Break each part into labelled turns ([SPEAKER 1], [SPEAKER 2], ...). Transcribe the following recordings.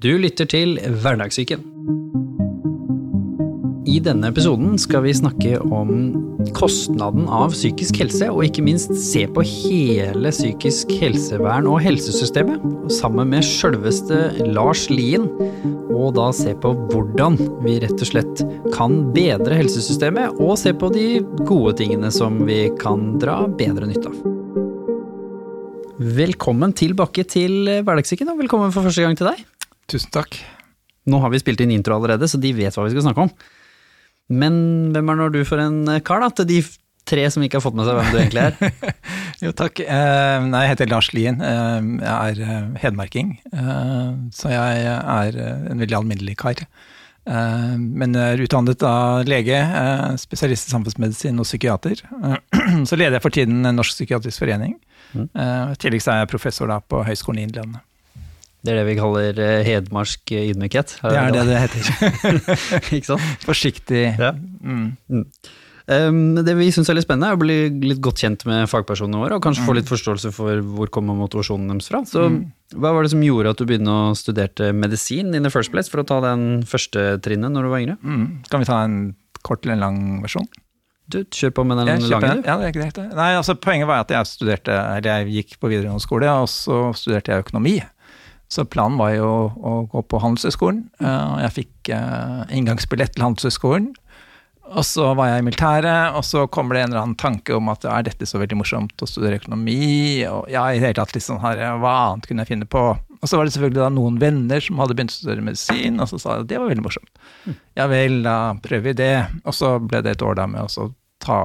[SPEAKER 1] Du lytter til Hverdagssyken. I denne episoden skal vi snakke om kostnaden av psykisk helse, og ikke minst se på hele psykisk helsevern og helsesystemet, sammen med sjølveste Lars Lien, og da se på hvordan vi rett og slett kan bedre helsesystemet, og se på de gode tingene som vi kan dra bedre nytte av. Velkommen tilbake til Hverdagssyken, og velkommen for første gang til deg.
[SPEAKER 2] Tusen takk.
[SPEAKER 1] Nå har vi spilt inn intro allerede, så de vet hva vi skal snakke om. Men hvem er nå du for en kar, da, til de tre som ikke har fått med seg hvem du egentlig er?
[SPEAKER 2] jo, takk. Eh, nei, jeg heter Lars Lien. Eh, jeg er eh, hedmarking. Eh, så jeg er eh, en veldig alminnelig kar. Eh, men jeg er utdannet av lege, spesialist i samfunnsmedisin og psykiater. så leder jeg for tiden Norsk psykiatrisk forening. Mm. I tillegg så er jeg professor på Høgskolen i Innlandet.
[SPEAKER 1] Det er det vi kaller eh, hedmarsk ydmykhet?
[SPEAKER 2] Det er det det heter.
[SPEAKER 1] Ikke sant?
[SPEAKER 2] Forsiktig.
[SPEAKER 1] Ja. Mm. Mm. Um, det vi syns er litt spennende, er å bli litt godt kjent med fagpersonene våre, og kanskje mm. få litt forståelse for hvor kommer motivasjonen deres fra. Så mm. hva var det som gjorde at du begynte å studere medisin in the first place, for å ta den første trinnet når du var yngre?
[SPEAKER 2] Mm. Kan vi ta en kort eller en lang versjon?
[SPEAKER 1] Du, kjør på med den lange,
[SPEAKER 2] du. Ja, det er ikke det. Nei, altså Poenget var at jeg studerte, eller jeg gikk på videregående skole, og så studerte jeg økonomi. Så planen var jo å gå på Handelshøyskolen. Uh, jeg fikk uh, inngangsbillett til Handelshøyskolen. Og så var jeg i militæret, og så kommer det en eller annen tanke om at er dette så veldig morsomt å studere økonomi? Og ja, i det hele tatt litt sånn her, hva annet kunne jeg finne på? Og så var det selvfølgelig da noen venner som hadde begynt å studere medisin, og så sa jeg at det var veldig morsomt. Mm. Ja vel, da prøver vi det. Og så ble det et år da med å ta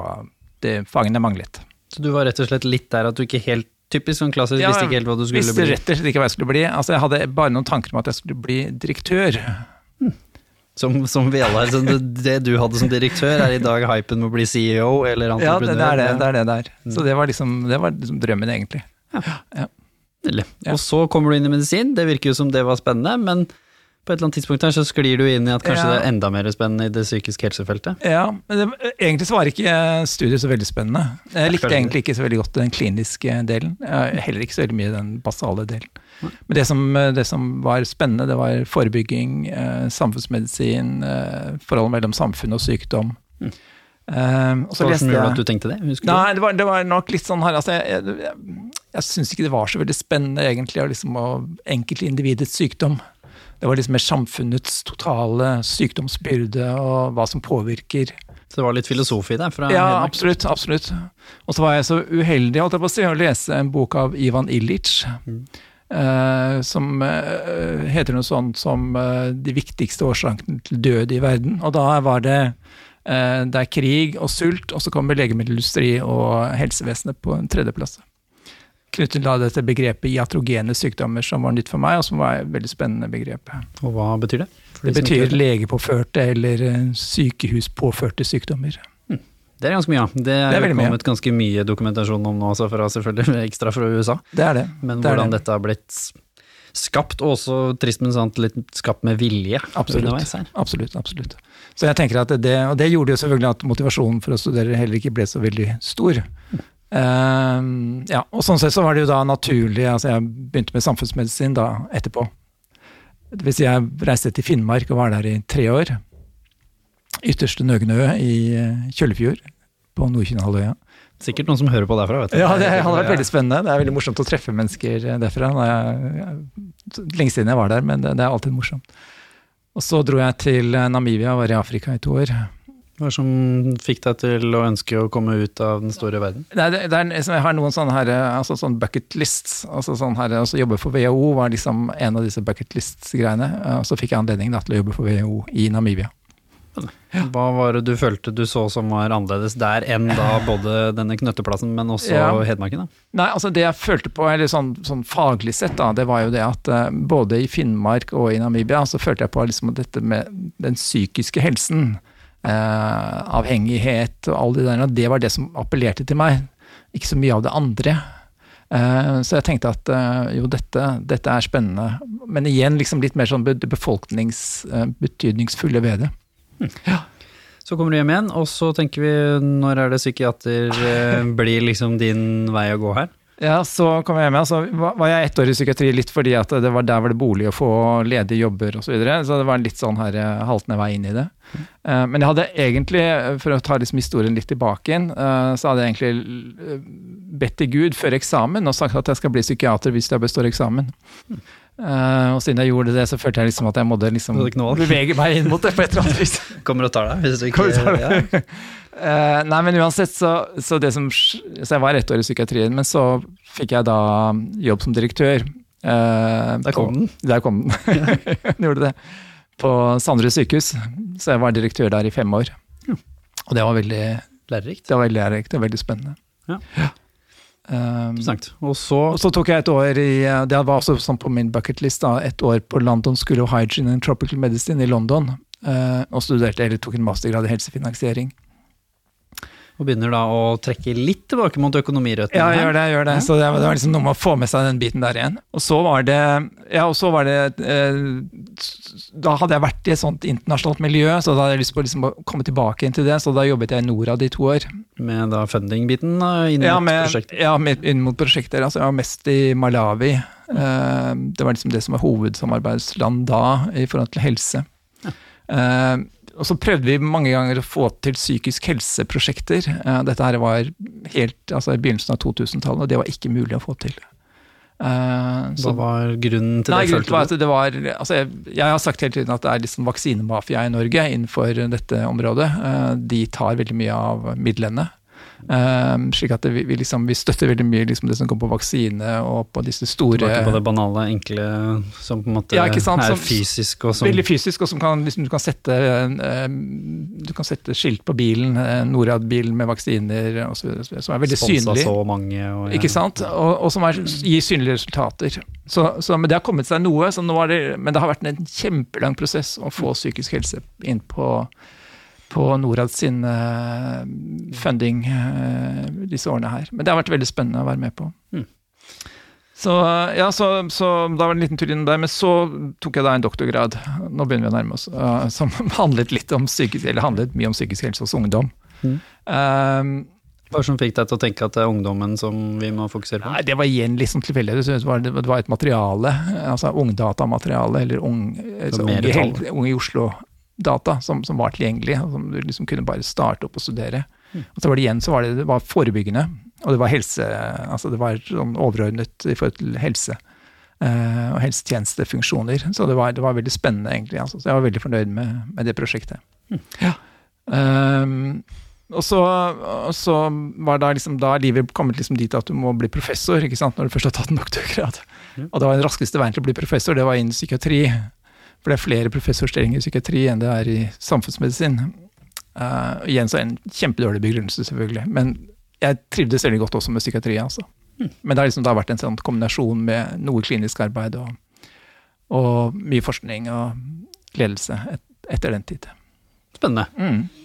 [SPEAKER 2] det fagene manglet.
[SPEAKER 1] Så du var rett og slett litt der at du ikke helt Typisk sånn klassisk, ja, visste ikke helt hva du skulle
[SPEAKER 2] visste bli. Visste rett og slett ikke hva jeg skulle bli. Altså, jeg hadde bare noen tanker om at jeg skulle bli direktør.
[SPEAKER 1] Hmm. Som, som, vi alle er. Det, det, du hadde som direktør, er i dag hypen med å bli CEO eller
[SPEAKER 2] entreprenør? Ja, det, er det det er det der. Hmm. Så det var liksom, det var liksom drømmen, egentlig. Ja.
[SPEAKER 1] ja. Og så kommer du inn i medisin, det virker jo som det var spennende, men på et eller annet tidspunkt her så sklir du inn i at kanskje ja. det er enda mer spennende i det psykiske helsefeltet?
[SPEAKER 2] Ja, men det, egentlig så var ikke studiet så veldig spennende. Jeg likte egentlig ikke så veldig godt den kliniske delen. Heller ikke så veldig mye den basale delen. Men det som, det som var spennende, det var forebygging, eh, samfunnsmedisin, eh, forholdet mellom samfunn og sykdom. Mm.
[SPEAKER 1] Um, Hva som gjorde at du tenkte det?
[SPEAKER 2] Husker nei, det var, det var, nok litt sånn her altså, Jeg, jeg, jeg, jeg syns ikke det var så veldig spennende, egentlig, å liksom, enkeltindividets sykdom. Det var liksom mer samfunnets totale sykdomsbyrde og hva som påvirker.
[SPEAKER 1] Så det var litt filosofi der?
[SPEAKER 2] ja, Henrik. absolutt. absolutt. Og så var jeg så uheldig holdt jeg på å, si, å lese en bok av Ivan Illich. Mm. Uh, som uh, heter noe sånt som uh, 'De viktigste årsakene til død i verden'. Og da var det det er krig og sult, og så kommer legemiddelindustri og helsevesenet på en tredjeplass knyttet til dette begrepet iatrogene sykdommer, som var nytt for meg, og som var et veldig spennende begrep.
[SPEAKER 1] Og hva betyr det?
[SPEAKER 2] det betyr legepåførte eller eh, sykehuspåførte sykdommer.
[SPEAKER 1] Hm. Det er ganske mye, ja. Det er, det er kommet mye. ganske mye dokumentasjon om nå, fra, selvfølgelig ekstra fra USA.
[SPEAKER 2] Det er det.
[SPEAKER 1] Men
[SPEAKER 2] det
[SPEAKER 1] hvordan
[SPEAKER 2] det.
[SPEAKER 1] dette har blitt skapt, og også trist, men sant, litt skapt med vilje.
[SPEAKER 2] Absolutt. absolutt, absolutt. Så jeg tenker at det, Og det gjorde jo selvfølgelig at motivasjonen for å studere heller ikke ble så veldig stor. Uh, ja, og sånn sett så var det jo da naturlig altså Jeg begynte med samfunnsmedisin da etterpå. Det vil si jeg reiste til Finnmark og var der i tre år. Ytterste Nøgnø i eh, Kjøllefjord på Nordkinnhalvøya.
[SPEAKER 1] Sikkert noen som hører på derfra. vet
[SPEAKER 2] du. Ja, det hadde vært veldig spennende. Det er veldig morsomt å treffe mennesker derfra. lenge siden jeg var der, men det, det er alltid morsomt. Og så dro jeg til Namibia og var i Afrika i to år.
[SPEAKER 1] Hva som fikk deg til å ønske å komme ut av den store verden?
[SPEAKER 2] Nei, det, det er, jeg har noen sånne her, altså sånn bucket lists. altså sånn her, altså Jobbe for WHO var liksom en av disse bucket lists-greiene. Og så fikk jeg anledning da, til å jobbe for WHO i Namibia.
[SPEAKER 1] Hva var det du følte du så som var annerledes der enn da både denne knøtteplassen, men også ja. Hedmarken? da?
[SPEAKER 2] Nei, altså Det jeg følte på, eller sånn, sånn faglig sett, da, det var jo det at uh, både i Finnmark og i Namibia så følte jeg på liksom dette med den psykiske helsen eh, avhengighet og alle de der, det var det som appellerte til meg. Ikke så mye av det andre. Eh, så jeg tenkte at eh, jo, dette, dette, er spennende. Men igjen liksom litt mer sånn befolkningsbetydningsfulle eh, ved det.
[SPEAKER 1] Ja. Så kommer du hjem igjen, og så tenker vi når er det psykiater eh, blir liksom din vei å gå her?
[SPEAKER 2] Ja, så kom jeg hjem. Så var jeg ett år i psykiatri litt fordi at det var der var det bolig å få ledige jobber osv. Så, videre. så det var litt sånn her eh, haltende vei inn i det. Uh, men jeg hadde egentlig, for å ta liksom historien litt tilbake uh, så hadde jeg egentlig bedt til Gud før eksamen og sagt at jeg skal bli psykiater hvis jeg består eksamen. Uh, og siden jeg gjorde det, så følte jeg liksom at jeg måtte liksom bevege meg inn mot det på et eller annet vis.
[SPEAKER 1] Kommer og tar deg hvis du ikke
[SPEAKER 2] ja. Uh, nei, men uansett, så, så, det som Så jeg var ett år i psykiatrien, men så fikk jeg da jobb som direktør.
[SPEAKER 1] Uh, der kom den.
[SPEAKER 2] Der kom den. den gjorde det. På Sandre sykehus. Så jeg var direktør der i fem år. Ja. Og det var veldig
[SPEAKER 1] Lærerikt.
[SPEAKER 2] Det var veldig lærerikt, det var veldig spennende.
[SPEAKER 1] Ja. ja. Um, og, så,
[SPEAKER 2] og så tok jeg et år i Det var også sånn på min bucketlist, et år på London School of Hygiene and Tropical Medicine i London. Uh, og studerte, eller tok en mastergrad i helsefinansiering.
[SPEAKER 1] Og begynner da å trekke litt tilbake mot økonomirøttene.
[SPEAKER 2] Ja, gjør det. gjør det. Så det var, det var, liksom noe med å få med seg den biten der igjen. Og så var det Ja, og så var det eh, Da hadde jeg vært i et sånt internasjonalt miljø, så da hadde jeg lyst på liksom å komme tilbake inn til det. Så da jobbet jeg i Norad i to år.
[SPEAKER 1] Med da funding-biten inn
[SPEAKER 2] ja,
[SPEAKER 1] mot prosjekter?
[SPEAKER 2] Ja, med, inn mot prosjekter. Altså jeg var mest i Malawi. Eh, det var liksom det som var hovedsamarbeidsland da i forhold til helse. Ja. Eh, og så prøvde vi mange ganger å få til psykisk helseprosjekter. Eh, dette her var helt altså i begynnelsen av 2000-tallet, og det var ikke mulig å få til.
[SPEAKER 1] Uh, Hva var grunnen til
[SPEAKER 2] nei,
[SPEAKER 1] det?
[SPEAKER 2] Grunnen var at det var, altså jeg, jeg, har sagt hele tiden at det er liksom vaksinemafia i Norge innenfor dette området. Uh, de tar veldig mye av midlene. Um, slik at vi, vi, liksom, vi, støtter veldig mye liksom det som går på vaksine og på disse store
[SPEAKER 1] Tilbake på det banale, enkle som på en måte ja, sant, er som, fysisk og som
[SPEAKER 2] Veldig fysisk, og som kan, liksom, du, kan sette, um, du kan sette skilt på bilen, Norad-bilen med vaksiner osv. Som er veldig Sponsa synlig.
[SPEAKER 1] så mange. Og,
[SPEAKER 2] ja. Ikke sant? Og, og som er, gir synlige resultater. Så, så, men det har kommet seg noe, det, men det har vært en kjempelang prosess å få psykisk helse inn på på Norad sin uh, funding uh, disse årene her. Men det har vært veldig spennende å være med på. Mm. Så ja, så, så, da var det en liten tur inn der. Men så tok jeg da en doktorgrad, nå begynner vi å nærme oss, uh, som handlet litt om psykisk, eller handlet mye om psykisk helse hos ungdom. Mm. Um,
[SPEAKER 1] hva som fikk deg til å tenke at det er ungdommen som vi må fokusere på?
[SPEAKER 2] Nei, Det var igjen liksom tilfeldig. Det, det, var et materiale, altså ungdatamateriale, eller ung, altså, unge, unge i Oslo data som, som, var tilgjengelig, som du liksom kunne bare starte opp og studere. Mm. Og så var det igjen så var det, det var forebyggende, og det var helse, altså det var sånn overordnet i forhold til helse. Uh, og helsetjenestefunksjoner. Så det var, det var veldig spennende, egentlig. Altså. Så jeg var veldig fornøyd med, med det prosjektet. Mm. Ja. Um, og så, og så, var da, liksom, da livet kommet liksom dit at du må bli professor ikke sant, når du først har tatt en doktorgrad. Mm. Og det var den raskeste veien til å bli professor, det var innen psykiatri. For det er flere professorstillinger i psykiatri enn det er i samfunnsmedisin. Uh, igjen så er det en kjempedårlig begrunnelse, selvfølgelig. Men jeg trivdes veldig godt også med psykiatri. altså. Mm. Men det har liksom da vært en sånn kombinasjon med noe klinisk arbeid og, og mye forskning og ledelse et, etter den tid.
[SPEAKER 1] Spennende.
[SPEAKER 2] Mm.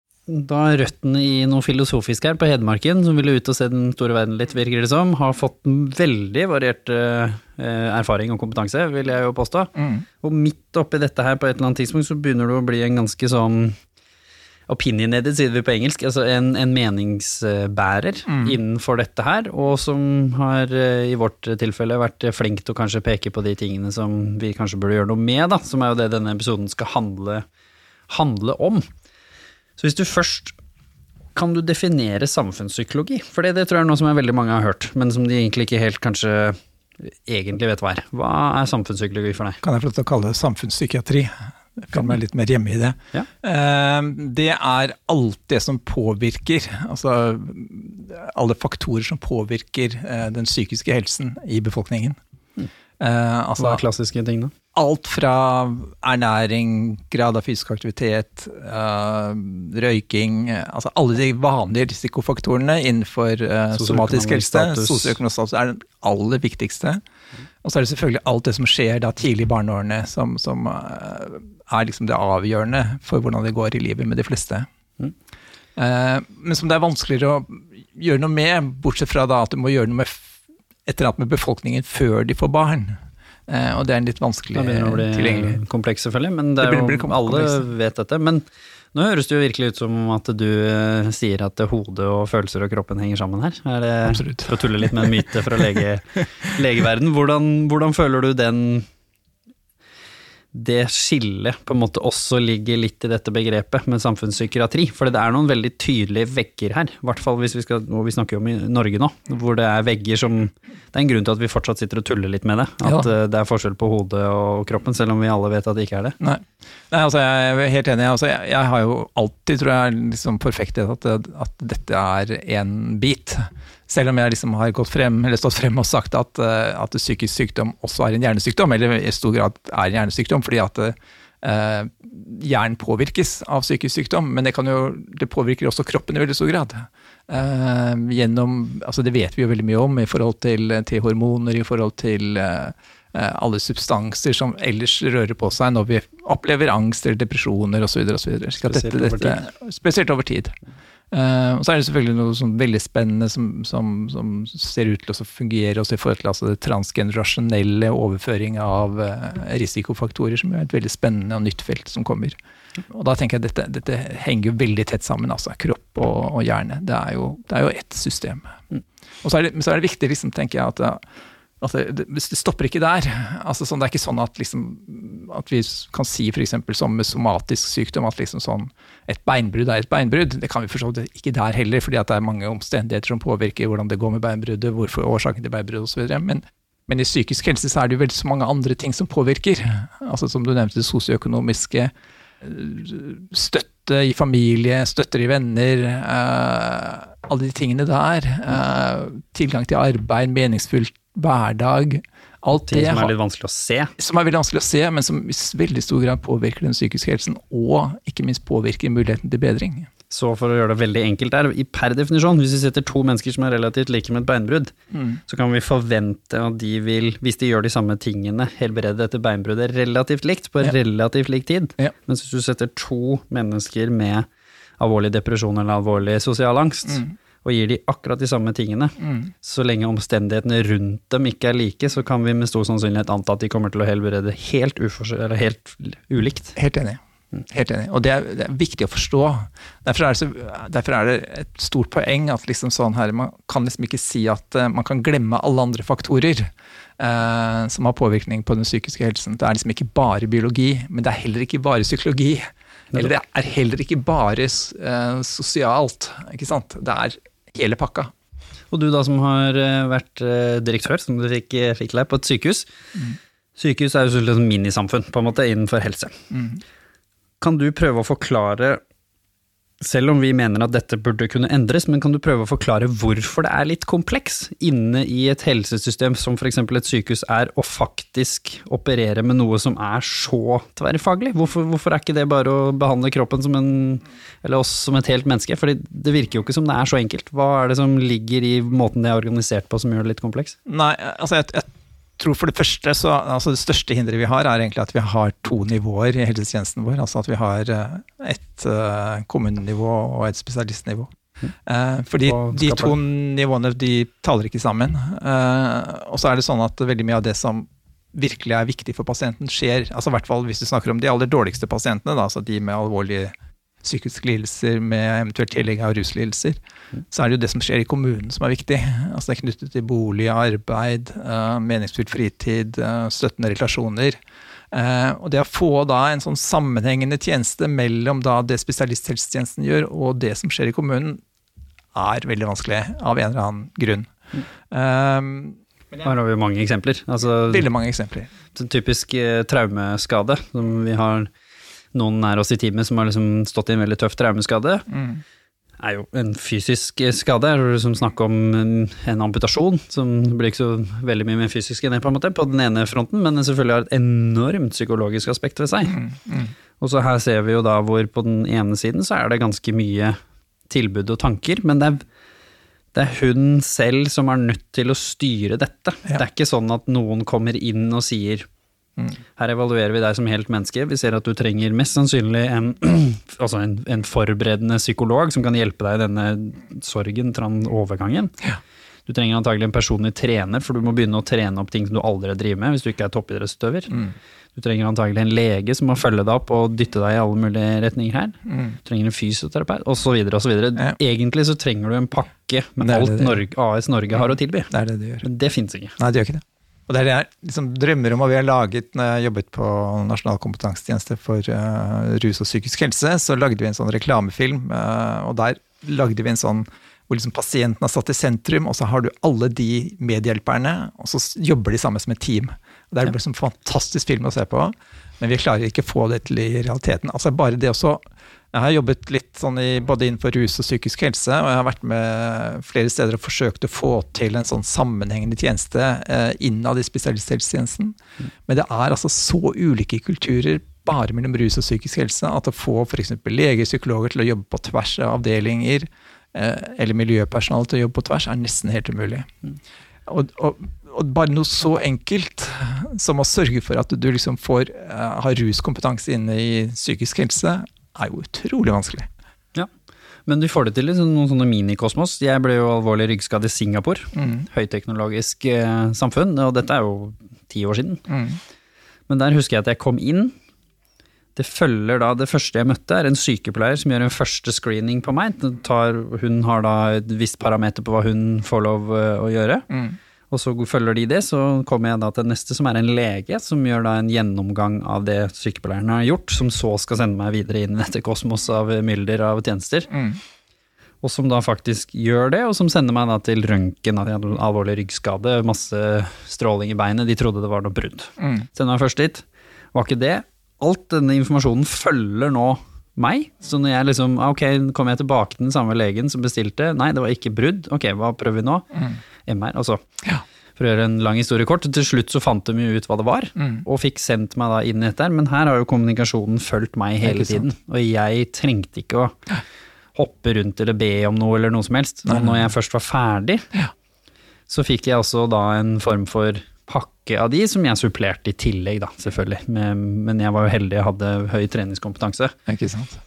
[SPEAKER 1] da røttene i noe filosofisk her på Hedmarken, som ville ut og se den store verden litt, virker det som, har fått veldig variert uh, erfaring og kompetanse, vil jeg jo påstå. Mm. Og midt oppi dette her, på et eller annet tidspunkt, så begynner du å bli en ganske sånn opinionated, sier vi på engelsk, altså en, en meningsbærer mm. innenfor dette her, og som har uh, i vårt tilfelle vært flink til å kanskje peke på de tingene som vi kanskje burde gjøre noe med, da, som er jo det denne episoden skal handle, handle om. Så hvis du først kan du definere samfunnspsykologi? For det, det tror jeg er noe som jeg veldig mange har hørt, men som de egentlig ikke helt kanskje egentlig vet hva er. Hva er samfunnspsykologi for deg?
[SPEAKER 2] Kan jeg få lov til å kalle det samfunnspsykiatri? Føler meg litt mer hjemme i det. Ja. Ehm, det er alt det som påvirker, altså alle faktorer som påvirker eh, den psykiske helsen i befolkningen.
[SPEAKER 1] Mm. altså, Hva er klassiske ting, da?
[SPEAKER 2] Alt fra ernæring, grad av fysisk aktivitet, uh, røyking Altså alle de vanlige risikofaktorene innenfor uh, somatisk helse. Sosioøkonomisk status er den aller viktigste. Og så er det selvfølgelig alt det som skjer da tidlig i barneårene, som, som uh, er liksom det avgjørende for hvordan det går i livet med de fleste. Eh, men som det er vanskeligere å gjøre noe med, bortsett fra da at du må gjøre noe med et eller annet med befolkningen før de får barn. Eh, og det er en litt vanskelig
[SPEAKER 1] Det begynner å bli
[SPEAKER 2] tilgjengelig.
[SPEAKER 1] kompleks, selvfølgelig, men det
[SPEAKER 2] Det
[SPEAKER 1] er
[SPEAKER 2] blir-
[SPEAKER 1] jo,
[SPEAKER 2] blir
[SPEAKER 1] alle vet dette. Men nå høres det jo virkelig ut som at du eh, sier at hodet og følelser og kroppen henger sammen her. Er det
[SPEAKER 2] Absolutt.
[SPEAKER 1] for å tulle litt med en myte fra lege, legeverden? Hvordan, hvordan føler du den det skillet på en måte også ligger litt i dette begrepet med samfunnspsykiatri. For det er noen veldig tydelige vegger her, i hvert fall hvis vi skal, og vi snakker jo om i Norge nå, hvor det er vegger som Det er en grunn til at vi fortsatt sitter og tuller litt med det. At
[SPEAKER 2] Ja.
[SPEAKER 1] eh, det er forskjell på hodet og kroppen, selv om vi alle vet at det ikke er det.
[SPEAKER 2] Nei, Nei altså jeg er helt enig. Altså jeg, jeg har jo alltid, tror jeg, liksom forfektet at, at dette er én bit. Selv om jeg liksom har gått frem, eller stått frem og sagt at, eh, at psykisk sykdom også er en hjernesykdom, eller i stor grad er en hjernesykdom, fordi at eh, hjernen påvirkes av psykisk sykdom, men det, kan jo, det påvirker også kroppen i veldig stor grad. Eh, gjennom, altså det vet vi jo veldig mye om i forhold til, til hormoner, i forhold til eh, eh, alle substanser som ellers rører på seg når vi opplever angst eller depresjoner osv.
[SPEAKER 1] Spesielt over
[SPEAKER 2] Dette, spesielt over tid. Eh, og så er det selvfølgelig noe sånn veldig spennende som, som, som ser ut til å fungere også i forhold til altså det transgenerasjonelle overføring av uh, risikofaktorer, som er et veldig spennende og nytt felt som kommer. Og da tenker jeg at dette, dette henger jo veldig tett sammen, altså kropp og, og hjerne. Det er jo, det er jo ett system. Og så er det, så er det viktig, liksom, tenker jeg, at at det, det, stopper ikke der. Altså, sånn, det er ikke sånn at, liksom, at vi kan si f.eks. som med somatisk sykdom at liksom sånn, et beinbrudd er et beinbrudd. Det kan vi forstå ikke der heller, fordi det er mange omstendigheter som påvirker hvordan det går med beinbruddet, hvorfor årsaken til beinbruddet osv. Men, men i psykisk helse så er det jo veldig så mange andre ting som påvirker. Altså Som du nevnte, det sosioøkonomiske, støtte i familie, støtter i venner, eh, alle de tingene der. eh, tilgang til arbeid, meningsfullt hverdag. Alt det
[SPEAKER 1] som er litt vanskelig å se.
[SPEAKER 2] som er veldig vanskelig å se, men som i veldig stor grad påvirker den psykiske helsen, og ikke minst påvirker muligheten til bedring.
[SPEAKER 1] Så for å gjøre det veldig enkelt der, i per definisjon, hvis vi setter to mennesker som er relativt like med et beinbrudd, så kan vi forvente at de vil, hvis de gjør de samme tingene, helbrede dette beinbruddet relativt likt, på
[SPEAKER 2] Ja.
[SPEAKER 1] relativt lik tid.
[SPEAKER 2] Ja.
[SPEAKER 1] Mens hvis du setter to mennesker med alvorlig depresjon eller alvorlig sosial angst,
[SPEAKER 2] Mm.
[SPEAKER 1] Og gir de akkurat de samme tingene, så lenge omstendighetene rundt dem ikke er like, så kan vi med stor sannsynlighet anta at de kommer til å helbrede helt, eller helt ulikt.
[SPEAKER 2] Helt enig. Helt enig. Og det er, det er viktig å forstå. Derfor er, det så, derfor er det et stort poeng at liksom sånn her, man kan liksom ikke si at uh, man kan glemme alle andre faktorer uh, som har påvirkning på den psykiske helsen. Det er liksom ikke bare biologi, men det er heller ikke bare psykologi. Eller det er heller ikke bare uh, sosialt. ikke sant? Det er hele pakka.
[SPEAKER 1] Og du da som har eh, vært eh, direktør, som du fikk, eh, fikk deg på et sykehus. Sykehus er jo selvfølgelig et minisamfunn på en måte innenfor helse. Kan du prøve å forklare, selv om vi mener at dette burde kunne endres, men kan du prøve å forklare hvorfor det er litt kompleks inne i et helsesystem som f.eks. et sykehus er, å faktisk operere med noe som er så tverrfaglig? Hvorfor, hvorfor er ikke det bare å behandle kroppen som en, eller oss som et helt menneske? Fordi det virker jo ikke som det er så enkelt. Hva er det som ligger i måten det er organisert på som gjør det litt kompleks?
[SPEAKER 2] Nei, altså jeg, jeg tror for det første så altså Det største hinderet vi har, er egentlig at vi har to nivåer i helsetjenesten vår. Altså at vi har eh, et eh, kommunenivå og et spesialistnivå. Eh, fordi de to nivåene de taler ikke sammen. Og så er det sånn at veldig mye av det som virkelig er viktig for pasienten, skjer altså i hvert fall hvis du snakker om de aller dårligste pasientene, da, altså de med alvorlige psykiske lidelser med eventuelt tillegg av ruslidelser, så er det jo det som skjer i kommunen som er viktig. Altså Det er knyttet til bolig, arbeid, eh, meningsfylt fritid, eh, støttende relasjoner. Eh, og det å få da en sånn sammenhengende tjeneste mellom da det spesialisthelsetjenesten gjør og det som skjer i kommunen, er veldig vanskelig av en eller annen grunn. Um,
[SPEAKER 1] Her har vi jo mange eksempler. Altså,
[SPEAKER 2] veldig mange eksempler.
[SPEAKER 1] typisk eh, traumeskade, som vi har noen nær oss i teamet som har liksom stått i en veldig tøff traumeskade, er jo en fysisk skade. Er det som snakker om en, en amputasjon, som blir ikke så veldig mye mer fysisk enn det, på en måte, på den ene fronten, men den selvfølgelig har et enormt psykologisk aspekt ved seg. Og så her ser vi jo da hvor på den ene siden så er det ganske mye tilbud og tanker, men det er, det er hun selv som er nødt til å styre dette.
[SPEAKER 2] Ja.
[SPEAKER 1] Det er ikke sånn at noen kommer inn og sier Her evaluerer vi deg som helt menneske. Vi ser at du trenger mest sannsynlig en, altså en, en forberedende psykolog som kan hjelpe deg i denne sorgen, tran overgangen. Du trenger antagelig en personlig trener, for du må begynne å trene opp ting som du aldri driver med hvis du ikke er toppidrettsutøver. Du trenger antagelig en lege som må følge deg opp og dytte deg i alle mulige retninger her. Du trenger en fysioterapeut, osv. osv.
[SPEAKER 2] Ja.
[SPEAKER 1] Egentlig så trenger du en pakke med alt
[SPEAKER 2] det det-
[SPEAKER 1] Norge, AS Norge har å tilby.
[SPEAKER 2] Det er det det gjør.
[SPEAKER 1] Men det fins ikke.
[SPEAKER 2] Nei, det gjør ikke det. Og det er det jeg liksom drømmer om, og vi har laget, når jeg jobbet på Nasjonal kompetansetjeneste for uh, rus og psykisk helse, så lagde vi en sånn reklamefilm, uh, og der lagde vi en sånn hvor liksom pasienten er satt i sentrum, og så har du alle de medhjelperne, og så jobber de sammen som et team. Og Det er liksom en fantastisk film å se på, men vi klarer ikke å få det til i realiteten. Altså bare det også Jeg har jobbet litt sånn i, både innenfor rus og psykisk helse, og jeg har vært med flere steder og forsøkt å få til en sånn sammenhengende tjeneste eh, innad i spesialisthelsetjenesten. Men det er altså så ulike kulturer bare mellom rus og psykisk helse at å få f.eks. leger, psykologer til å jobbe på tvers av avdelinger, eh, eller miljøpersonale til å jobbe på tvers, er nesten helt umulig. Og, og, og bare noe så enkelt som å sørge for at du liksom får eh, ha ruskompetanse inne i psykisk helse, er jo utrolig vanskelig.
[SPEAKER 1] Ja. Men du får det til i liksom, noen sånne minikosmos. Jeg ble jo alvorlig ryggskadd i Singapore.
[SPEAKER 2] Mm.
[SPEAKER 1] Høyteknologisk eh, samfunn, og dette er jo ti år siden.
[SPEAKER 2] Mm.
[SPEAKER 1] Men der husker jeg at jeg kom inn. Det følger da, det første jeg møtte er en sykepleier som gjør en første screening på meg. Tar, hun har da et visst parameter på hva hun får lov eh, å gjøre.
[SPEAKER 2] Mm.
[SPEAKER 1] Og så følger de det, så kommer jeg da til neste som er en lege, som gjør da en gjennomgang av det sykepleieren har gjort, som så skal sende meg videre inn i dette kosmos av mylder av tjenester.
[SPEAKER 2] Mm.
[SPEAKER 1] Og som da faktisk gjør det, og som sender meg da til røntgen av en alvorlig ryggskade, masse stråling i beinet, de trodde det var noe brudd.
[SPEAKER 2] Mm.
[SPEAKER 1] Sender meg først dit, var ikke det. Alt denne informasjonen følger nå meg, så når jeg liksom, ah, ok, kommer jeg tilbake til den samme legen som bestilte, nei, det var ikke brudd, ok, hva prøver vi nå? MR, altså.
[SPEAKER 2] Ja.
[SPEAKER 1] For å gjøre en lang historie kort, til slutt så fant de jo ut hva det var,
[SPEAKER 2] Mm.
[SPEAKER 1] og fikk sendt meg da inn her, men her har jo kommunikasjonen fulgt meg hele tiden, og jeg trengte ikke å hoppe rundt eller be om noe eller noe som helst.
[SPEAKER 2] Nei, nei,
[SPEAKER 1] når jeg først var ferdig,
[SPEAKER 2] Ja.
[SPEAKER 1] så fikk jeg også da en form for pakke av de, som jeg supplerte i tillegg, da, selvfølgelig. Men, men jeg var jo heldig, jeg hadde høy treningskompetanse.
[SPEAKER 2] Ikke sant?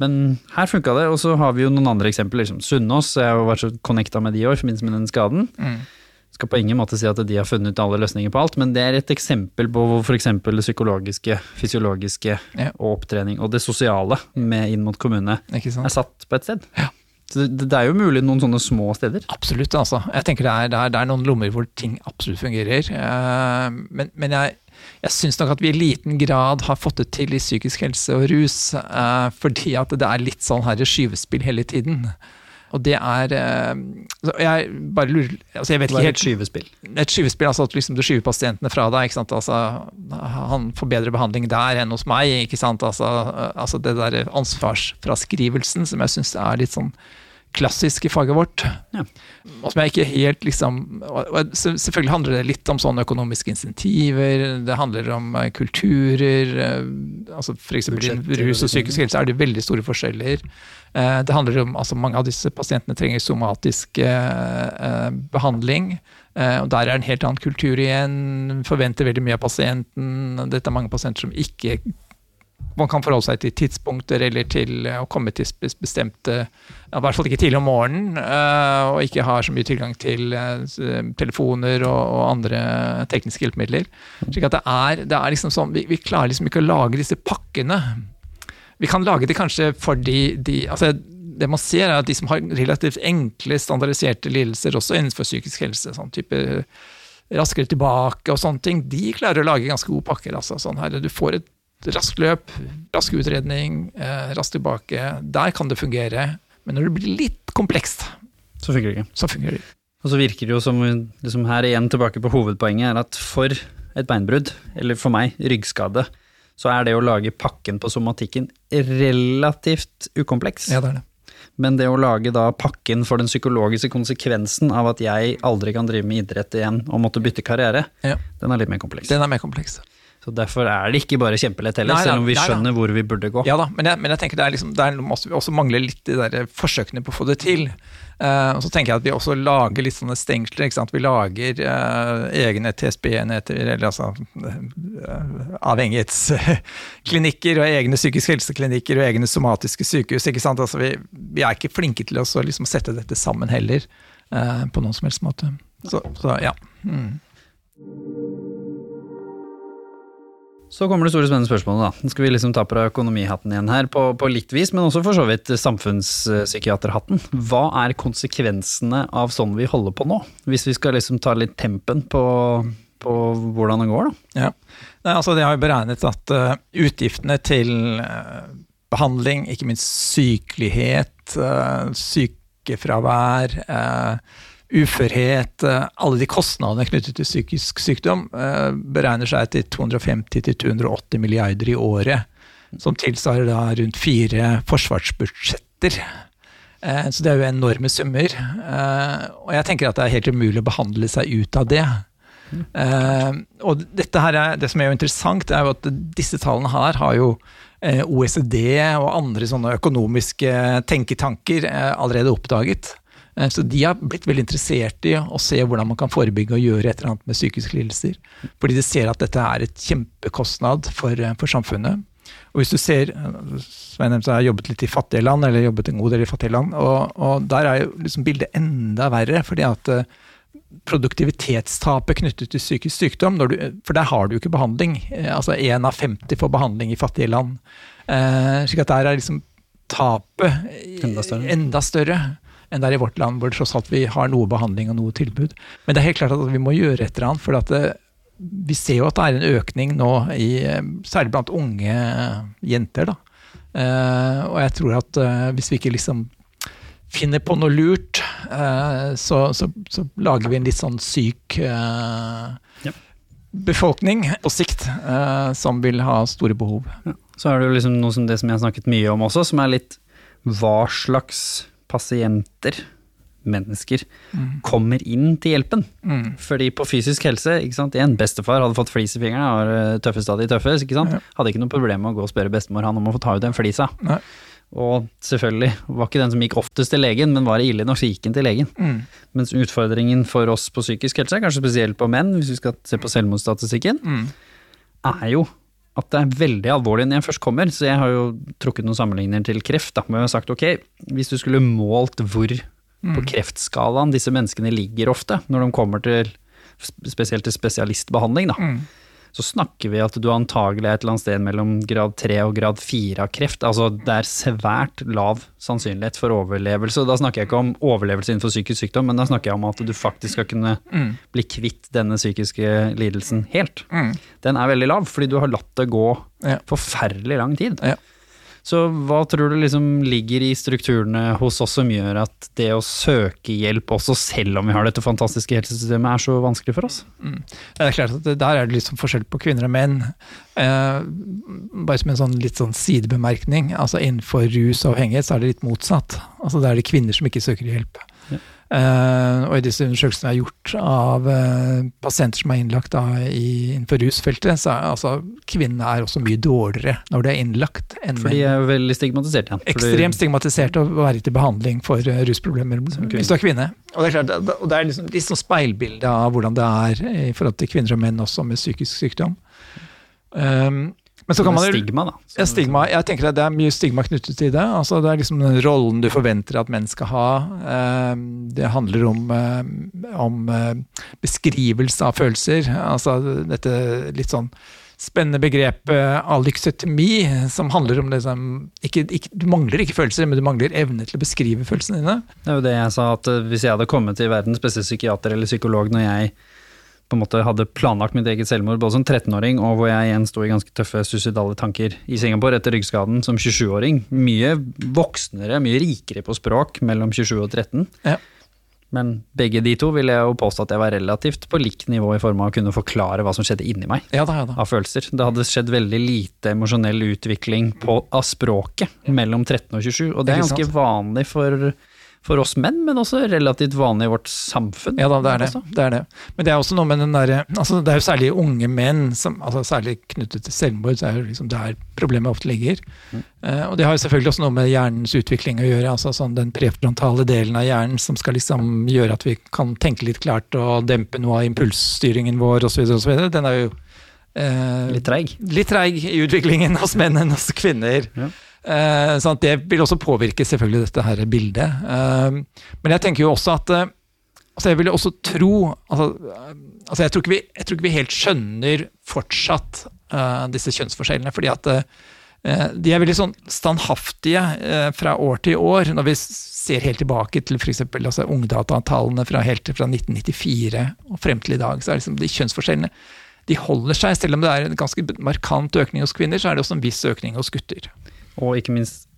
[SPEAKER 1] Men her funka det, og så har vi jo noen andre eksempler. Liksom Sunnaas, jeg har jo vært så connecta med de i år, forbindelse med den skaden.
[SPEAKER 2] Mm.
[SPEAKER 1] Skal på ingen måte si at de har funnet alle løsninger på alt, men det er et eksempel på hvor f.eks. det psykologiske, fysiologiske
[SPEAKER 2] Ja.
[SPEAKER 1] og opptrening, og det sosiale med inn mot kommune, er satt på et sted. Så det, det er jo mulig noen sånne små steder.
[SPEAKER 2] Absolutt, altså. Jeg tenker det er, det er, det er noen lommer hvor ting absolutt fungerer. Eh, men, men jeg, jeg syns nok at vi i liten grad har fått det til i psykisk helse og rus, eh, fordi at det er litt sånn her skyvespill hele tiden. Og det er eh, Jeg bare lurer altså jeg vet ikke helt
[SPEAKER 1] et skyvespill.
[SPEAKER 2] et skyvespill, altså at liksom du skyver pasientene fra deg. ikke sant? Altså, han får bedre behandling der enn hos meg. ikke sant? Altså, altså det der ansvarsfraskrivelsen som jeg syns er litt sånn klassisk i faget vårt.
[SPEAKER 1] Ja.
[SPEAKER 2] Og som jeg ikke helt liksom Selvfølgelig handler det litt om sånne økonomiske insentiver, det handler om eh, kulturer. eh, altså F.eks. rus
[SPEAKER 1] og
[SPEAKER 2] psykisk helse er det veldig store forskjeller. Eh, Det handler om, altså Mange av disse pasientene trenger somatisk eh, eh, behandling. eh, og Der er en helt annen kultur igjen. Forventer veldig mye av pasienten. Dette er mange pasienter som ikke man kan forholde seg til tidspunkter eller til eh, å komme til bestemte I hvert fall ikke tidlig om morgenen, eh, og ikke har så mye tilgang til eh, telefoner og, andre tekniske hjelpemidler. Slik at det er, det er liksom sånn, vi, vi klarer liksom ikke å lage disse pakkene. Vi kan lage det kanskje for de, de altså Det man ser, er at de som har relativt enkle, standardiserte lidelser, også innenfor psykisk helse, sånn type raskere tilbake og sånne ting, de klarer å lage ganske gode pakker. altså sånn her, Du får et raskt løp, rask utredning, eh, raskt tilbake. Der kan det fungere. Men når det blir litt komplekst,
[SPEAKER 1] Så funker det ikke.
[SPEAKER 2] så fungerer det.
[SPEAKER 1] Og så virker det jo som, liksom her igjen tilbake på hovedpoenget, er at for et beinbrudd, eller for meg ryggskade, så er det å lage pakken på somatikken relativt ukompleks.
[SPEAKER 2] Ja, det er det.
[SPEAKER 1] Men det å lage da pakken for den psykologiske konsekvensen av at jeg aldri kan drive med idrett igjen og måtte bytte karriere,
[SPEAKER 2] Ja.
[SPEAKER 1] den er litt mer kompleks.
[SPEAKER 2] Den er mer kompleks.
[SPEAKER 1] Så derfor er det ikke bare kjempelett heller,
[SPEAKER 2] Nei, nei,
[SPEAKER 1] selv om vi
[SPEAKER 2] nei, nei.
[SPEAKER 1] skjønner hvor vi burde gå.
[SPEAKER 2] Ja da, men jeg, men jeg tenker det er liksom, der måste vi også mangle litt de der forsøkene på å få det til. Uh, og så tenker jeg at vi også lager litt sånne stengsler. ikke sant? Vi lager uh, egne TSB-enheter, eller altså uh, avhengighetsklinikker, og egne psykiske helseklinikker og egne somatiske sykehus. ikke sant? Altså, vi, vi er ikke flinke til å liksom sette dette sammen heller, eh, på noen som helst måte. Så, så ja. Mm.
[SPEAKER 1] Så kommer det store spennende spørsmålet, da. Nå skal vi liksom ta på deg økonomihatten igjen her, på, på litt vis, men også for så vidt samfunnspsykiaterhatten. Hva er konsekvensene av sånn vi holder på nå? Hvis vi skal liksom ta litt tempen på, på hvordan det går, da.
[SPEAKER 2] Ja. Nei, altså, de har jo beregnet at uh, utgiftene til uh, behandling, ikke minst sykelighet, uh, sykefravær, eh, uførhet, eh, alle de kostnadene knyttet til psykisk sykdom, eh, beregner seg til 250-280 milliarder i året. Som tilsvarer da rundt fire forsvarsbudsjetter. Eh, Så det er jo enorme summer. Og jeg tenker at det er helt umulig å behandle seg ut av det. Og dette her er, det som er jo interessant, er jo at disse tallene her har jo OECD og andre sånne økonomiske tenketanker allerede oppdaget. Eh, så de har blitt veldig interessert i å se hvordan man kan forebygge og gjøre et eller annet med psykiske lidelser. Fordi de ser at dette er et kjempekostnad for, eh, for samfunnet. Og hvis du ser, eh, Svein nevnte jeg har jobbet litt i fattige land, eller jobbet en god del i fattige land, og, og der er jo liksom bildet enda verre. fordi at produktivitetstapet knyttet til psykisk sykdom, du, for der har du jo ikke behandling. Eh, Altså én av 50 får behandling i fattige land. Eh, slik at der er liksom tapet
[SPEAKER 1] Enda større.
[SPEAKER 2] enda større enn det er i vårt land, hvor tross alt vi har noe behandling og noe tilbud. Men det er helt klart at vi må gjøre et eller annet. for at det, vi ser jo at det er en økning nå, i, eh, særlig blant unge jenter. da. Eh, og jeg tror at eh, hvis vi ikke liksom finner på noe lurt, eh, så, så, så lager vi en litt sånn syk eh,
[SPEAKER 1] Ja.
[SPEAKER 2] befolkning på sikt, eh, som vil ha store behov.
[SPEAKER 1] Så er det jo liksom noe som det som jeg har snakket mye om også, som er litt hva slags pasienter, mennesker, kommer inn til hjelpen.
[SPEAKER 2] Mm.
[SPEAKER 1] Fordi på fysisk helse, ikke sant, en bestefar hadde fått flis i fingeren, var eh, tøffest av de tøffe, ikke sant.
[SPEAKER 2] Ja.
[SPEAKER 1] Hadde ikke noe problem med å gå og spørre bestemor han om å få ta ut den flisa.
[SPEAKER 2] Nei.
[SPEAKER 1] Og selvfølgelig var ikke den som gikk oftest til legen, men var det ille nok, så gikk den til legen.
[SPEAKER 2] Mm.
[SPEAKER 1] Mens utfordringen for oss på psykisk helse, kanskje spesielt på menn, hvis vi skal se på selvmordsstatistikken,
[SPEAKER 2] Mm.
[SPEAKER 1] er jo at det er veldig alvorlig når jeg først kommer. Så jeg har jo trukket noen sammenligninger til kreft. Da. Men jeg har sagt ok, hvis du skulle målt hvor på kreftskalaen disse menneskene ligger ofte, når de kommer til spesielt til spesialistbehandling, da,
[SPEAKER 2] Mm.
[SPEAKER 1] Så snakker vi at du antagelig er et eller annet sted mellom grad 3 og grad 4 av kreft. Altså det er svært lav sannsynlighet for overlevelse. Og da snakker jeg ikke om overlevelse innenfor psykisk sykdom, men da snakker jeg om at du faktisk skal kunne
[SPEAKER 2] Mm.
[SPEAKER 1] bli kvitt denne psykiske lidelsen helt.
[SPEAKER 2] Mm.
[SPEAKER 1] Den er veldig lav, fordi du har latt det gå
[SPEAKER 2] Ja.
[SPEAKER 1] forferdelig lang tid.
[SPEAKER 2] Ja.
[SPEAKER 1] Så hva tror du liksom ligger i strukturene hos oss som gjør at det å søke hjelp, også selv om vi har dette fantastiske helsesystemet, er så vanskelig for oss?
[SPEAKER 2] Det er klart at Der er det liksom forskjell på kvinner og menn. Eh, bare som en sånn litt sånn sidebemerkning. altså Innenfor rus og avhengighet så er det litt motsatt. altså Da er det kvinner som ikke søker hjelp.
[SPEAKER 1] Ja.
[SPEAKER 2] Eh, og i disse undersøkelsene jeg har gjort av eh, pasienter som er innlagt da, i, innenfor rusfeltet, så er altså kvinnene er også mye dårligere når de er innlagt enn
[SPEAKER 1] For de er jo veldig stigmatisert igjen. Fordi-
[SPEAKER 2] Ekstremt stigmatisert å være til behandling for eh, rusproblemer hvis du er kvinne. Og det er, klart, det- og det er liksom, liksom speilbildet av hvordan det er i forhold til kvinner og menn også med psykisk sykdom. Um, men så kan man
[SPEAKER 1] stigma, da.
[SPEAKER 2] Ja, stigma, jeg tenker at Det er mye stigma knyttet til det. altså Det er liksom den rollen du forventer at menn skal ha. Um, det handler om, um, om uh, beskrivelse av følelser. altså Dette litt sånn spennende begrepet alyksetemi, som handler om liksom ikke, ikke, Du mangler ikke følelser, men du mangler evne til å beskrive følelsene dine.
[SPEAKER 1] Det er jo det jeg sa, at eh, hvis jeg hadde kommet til verdens beste psykiater eller psykolog når jeg på en måte hadde planlagt mitt eget selvmord både som 13-åring, og hvor jeg igjen sto i ganske tøffe suicidale tanker i Singapore etter ryggskaden som 27-åring. Mye voksnere, mye rikere på språk mellom 27 og 13.
[SPEAKER 2] Ja.
[SPEAKER 1] Men begge de to vil jeg jo påstå at jeg var relativt på likt nivå i form av å kunne forklare hva som skjedde inni meg
[SPEAKER 2] Ja da, ja da.
[SPEAKER 1] av følelser. Det hadde skjedd veldig lite emosjonell utvikling på, av språket mellom 13 og 27, og det er ganske vanlig for for oss menn, men også relativt vanlig i vårt samfunn.
[SPEAKER 2] Ja da, det er det. det er det. Men det er også noe med den derre altså Det er jo særlig unge menn, som, altså særlig knyttet til selvmord, så er jo liksom der problemet ofte ligger. Eh, og det har jo selvfølgelig også noe med hjernens utvikling å gjøre. altså sånn Den prefrontale delen av hjernen som skal liksom gjøre at vi kan tenke litt klart og dempe noe av impulsstyringen vår osv. Den er jo uh,
[SPEAKER 1] Litt treig.
[SPEAKER 2] litt treig i utviklingen hos menn enn hos kvinner.
[SPEAKER 1] Ja.
[SPEAKER 2] Sånn det vil også påvirke selvfølgelig dette her bildet. Eh, men jeg tenker jo også at eh, altså Jeg vil også tro altså, altså jeg, tror vi, jeg tror ikke vi helt skjønner fortsatt disse kjønnsforskjellene. fordi at de er veldig sånn standhaftige fra år til år. Når vi ser helt tilbake til f.eks. Altså ungdatatallene fra, helt fra 1994 og frem til i dag, så er liksom de kjønnsforskjellene de holder seg. Selv om det er en ganske markant økning hos kvinner, så er det også en viss økning hos gutter.
[SPEAKER 1] Og ikke minst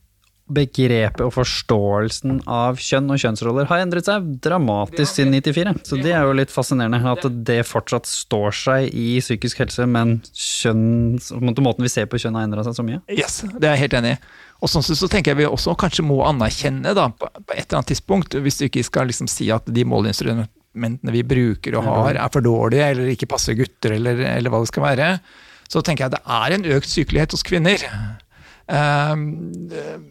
[SPEAKER 1] begrepet og forståelsen av kjønn og kjønnsroller har endret seg dramatisk siden 94. Så det er jo litt fascinerende at det fortsatt står seg i psykisk helse, men kjønn, måten vi ser på kjønn har endra seg så mye.
[SPEAKER 2] Yes, det er jeg helt enig i. Og sånn så tenker jeg vi også kanskje må anerkjenne da, på, et eller annet tidspunkt, hvis du ikke skal liksom si at de måleinstrumentene vi bruker og har er for dårlige, eller ikke passer gutter, eller, eller hva det skal være, så tenker jeg at det er en økt sykelighet hos kvinner. Eh,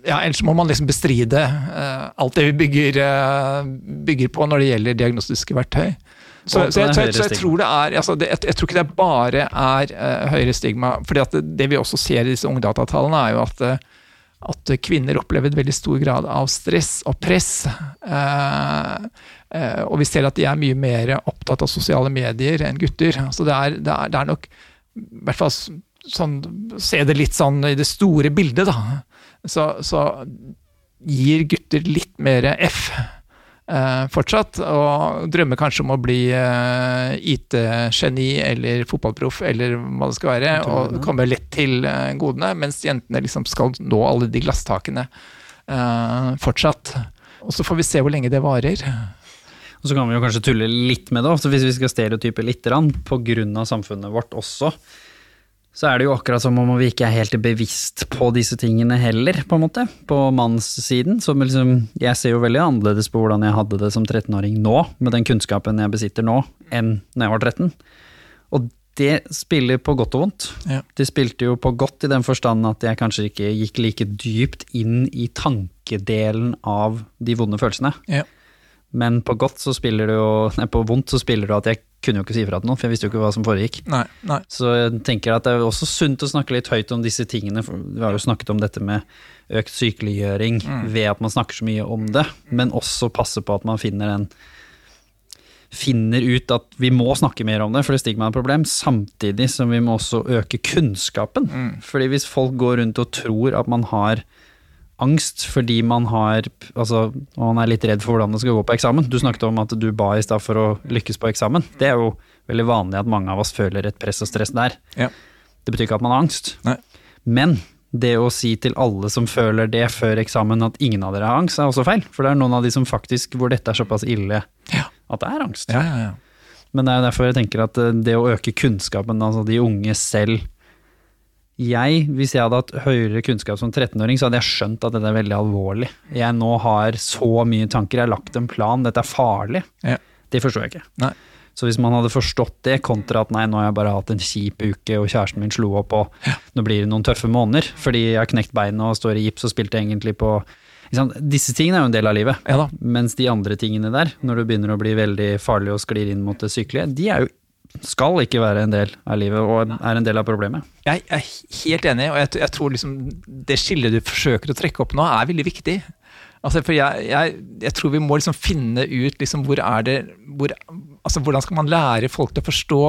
[SPEAKER 2] ja, ellers må man liksom bestride eh, alt det vi bygger, eh, bygger på når det gjelder diagnostiske verktøy. Så, så, jeg, så, jeg, så jeg tror det er altså det, jeg, jeg tror ikke det bare er uh, høyere stigma. fordi det, det vi også ser i disse ungdatatallene, er jo at, at kvinner opplever en veldig stor grad av stress og press. Uh, uh, og vi ser at de er mye mer opptatt av sosiale medier enn gutter. Så det er, det er, er nok i hvert fall sånn, Se det litt sånn i det store bildet, da. Så, så gir gutter litt mer F eh, fortsatt, og drømmer kanskje om å bli eh, IT-geni eller fotballproff eller hva det skal være, og komme lett til eh, godene, mens jentene liksom skal nå alle de glasstakene eh, fortsatt. Og så får vi se hvor lenge det varer.
[SPEAKER 1] Og så kan vi jo kanskje tulle litt med det, hvis vi skal stereotype litt, av samfunnet vårt også. Så er det jo akkurat som om vi ikke er helt bevisst på disse tingene heller, på en måte. På mannssiden. Som liksom, jeg ser jo veldig annerledes på hvordan jeg hadde det som 13-åring nå, med den kunnskapen jeg besitter nå, enn når jeg var 13. Og det spiller på godt og vondt.
[SPEAKER 2] Ja.
[SPEAKER 1] Det spilte jo på godt i den forstand at jeg kanskje ikke gikk like dypt inn i tankedelen av de vonde følelsene.
[SPEAKER 2] Ja.
[SPEAKER 1] Men på godt så spiller du jo Nei, på vondt så spiller du at jeg kunne jo ikke si ifra til noen, for jeg visste jo ikke hva som foregikk.
[SPEAKER 2] Nei, nei.
[SPEAKER 1] Så jeg tenker at det er også sunt å snakke litt høyt om disse tingene. For vi har jo snakket om dette med økt sykeliggjøring ved at man snakker så mye om det, men også passe på at man finner den finner ut at vi må snakke mer om det, for det stigma er et problem, samtidig som vi må også øke kunnskapen. Fordi hvis folk går rundt og tror at man har angst fordi man har altså, man er litt redd for hvordan det skal gå på eksamen. Du snakket om at du ba i stad for å lykkes på eksamen. Det er jo veldig vanlig at mange av oss føler et press og stress der.
[SPEAKER 2] Ja.
[SPEAKER 1] Det betyr ikke at man har angst.
[SPEAKER 2] Nei.
[SPEAKER 1] Men det å si til alle som føler det før eksamen at ingen av dere har angst, er også feil. For det er noen av de som faktisk, hvor dette er såpass ille
[SPEAKER 2] Ja.
[SPEAKER 1] at det er angst.
[SPEAKER 2] Ja, ja, ja.
[SPEAKER 1] Men det er jo derfor jeg tenker at eh, det å øke kunnskapen, altså de unge selv Jeg, hvis jeg hadde hatt høyere kunnskap som 13-åring, så hadde jeg skjønt at dette er veldig alvorlig. Jeg nå har så mye tanker, jeg har lagt en plan, dette er farlig.
[SPEAKER 2] Ja.
[SPEAKER 1] Det forstår jeg ikke.
[SPEAKER 2] Nei.
[SPEAKER 1] Så hvis man hadde forstått det, kontra at nei, nå har jeg bare hatt en kjip uke, og kjæresten min slo opp, og nå blir det noen tøffe måneder, fordi jeg har knekt beinet og står i gips og spilte egentlig på? Disse tingene er jo en del av livet.
[SPEAKER 2] Ja.
[SPEAKER 1] Mens de andre tingene der, når du begynner å bli veldig farlig og sklir inn mot det sykelige, de er jo, skal ikke være en del av livet, og er en del av problemet.
[SPEAKER 2] Jeg er helt enig, og jeg, jeg tror liksom det skillet du forsøker å trekke opp nå, er veldig viktig. Altså, for jeg, jeg, jeg tror vi må liksom finne ut liksom hvor er det hvor, altså, Hvordan skal man lære folk til å forstå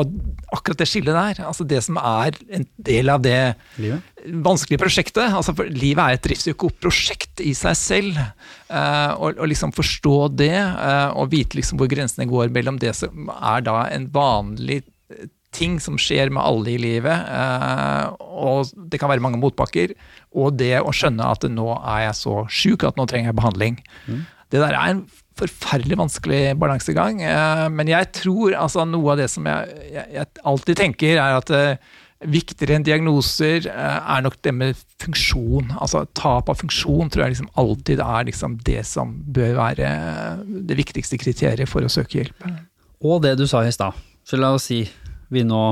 [SPEAKER 2] akkurat det skillet der? Altså Det som er en del av det
[SPEAKER 1] Livet?
[SPEAKER 2] vanskelige prosjektet. Altså for Livet er et driftsøkoprosjekt i seg selv. Uh, og, og liksom forstå det, uh, og vite liksom hvor grensene går mellom det som er da en vanlig ting som skjer med alle i livet, eh, og det kan være mange motbakker, og det å skjønne at nå er jeg så sjuk at nå trenger jeg behandling. Det der er en forferdelig vanskelig balansegang, eh, men jeg tror altså noe av det som jeg, jeg, jeg alltid tenker er at eh, Viktigere enn diagnoser er nok det med funksjon. Altså Tap av funksjon tror jeg liksom alltid er liksom det som bør være det viktigste kriteriet for å søke hjelp.
[SPEAKER 1] Og det du sa i stad. Så la oss si vi nå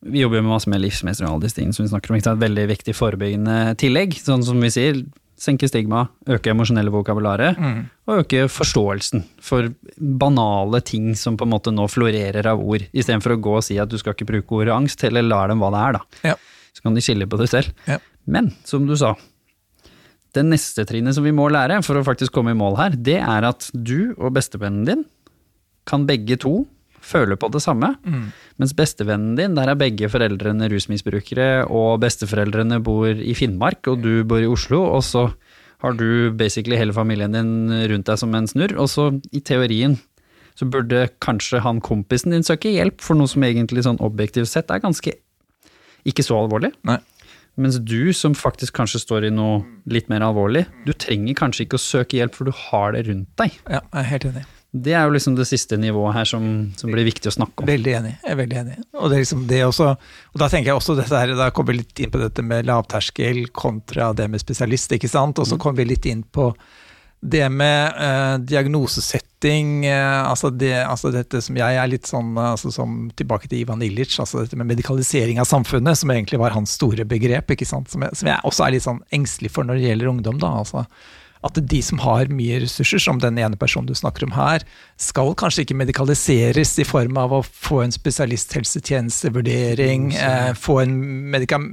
[SPEAKER 1] vi jobber jo med masse med livsmestring og alle disse tingene som vi snakker om. Ikke sant? Veldig viktig forebyggende tillegg. Sånn som vi sier, senke stigma, øke emosjonelle vokabularet,
[SPEAKER 2] Mm.
[SPEAKER 1] og øke forståelsen for banale ting som på en måte nå florerer av ord, istedenfor å gå og si at du skal ikke bruke ordet angst, eller lar dem hva det er, da.
[SPEAKER 2] Ja.
[SPEAKER 1] Så kan de skille på det selv.
[SPEAKER 2] Ja.
[SPEAKER 1] Men som du sa, det neste trinnet som vi må lære for å faktisk komme i mål her, det er at du og bestevennen din kan begge to føle på det samme. Mens bestevennen din, der er begge foreldrene rusmisbrukere, og besteforeldrene bor i Finnmark, og du bor i Oslo, og så har du basically hele familien din rundt deg som en snurr, og så i teorien så burde kanskje han kompisen din søke hjelp for noe som egentlig sånn objektivt sett er ganske ikke så alvorlig.
[SPEAKER 2] Nei.
[SPEAKER 1] Mens du som faktisk kanskje står i noe litt mer alvorlig, du trenger kanskje ikke å søke hjelp for du har det rundt deg.
[SPEAKER 2] Ja, jeg er helt enig.
[SPEAKER 1] Det er jo liksom det siste nivået her som, som blir viktig å snakke om.
[SPEAKER 2] Veldig enig. jeg er veldig enig. Og det er liksom det også, og da tenker jeg også dette her, da kommer vi litt inn på dette med lavterskel kontra det med spesialist, ikke sant. Og så kommer vi litt inn på det med eh, diagnosesetting, eh, altså, det, altså dette som jeg er litt sånn altså som tilbake til Ivan Illich, altså dette med medikalisering av samfunnet, som egentlig var hans store begrep, ikke sant. Som jeg, som jeg også er litt sånn engstelig for når det gjelder ungdom, da. altså at de som har mye ressurser, som den ene personen du snakker om her, skal kanskje ikke medikaliseres i form av å få en spesialisthelsetjenestevurdering, eh, få en medikam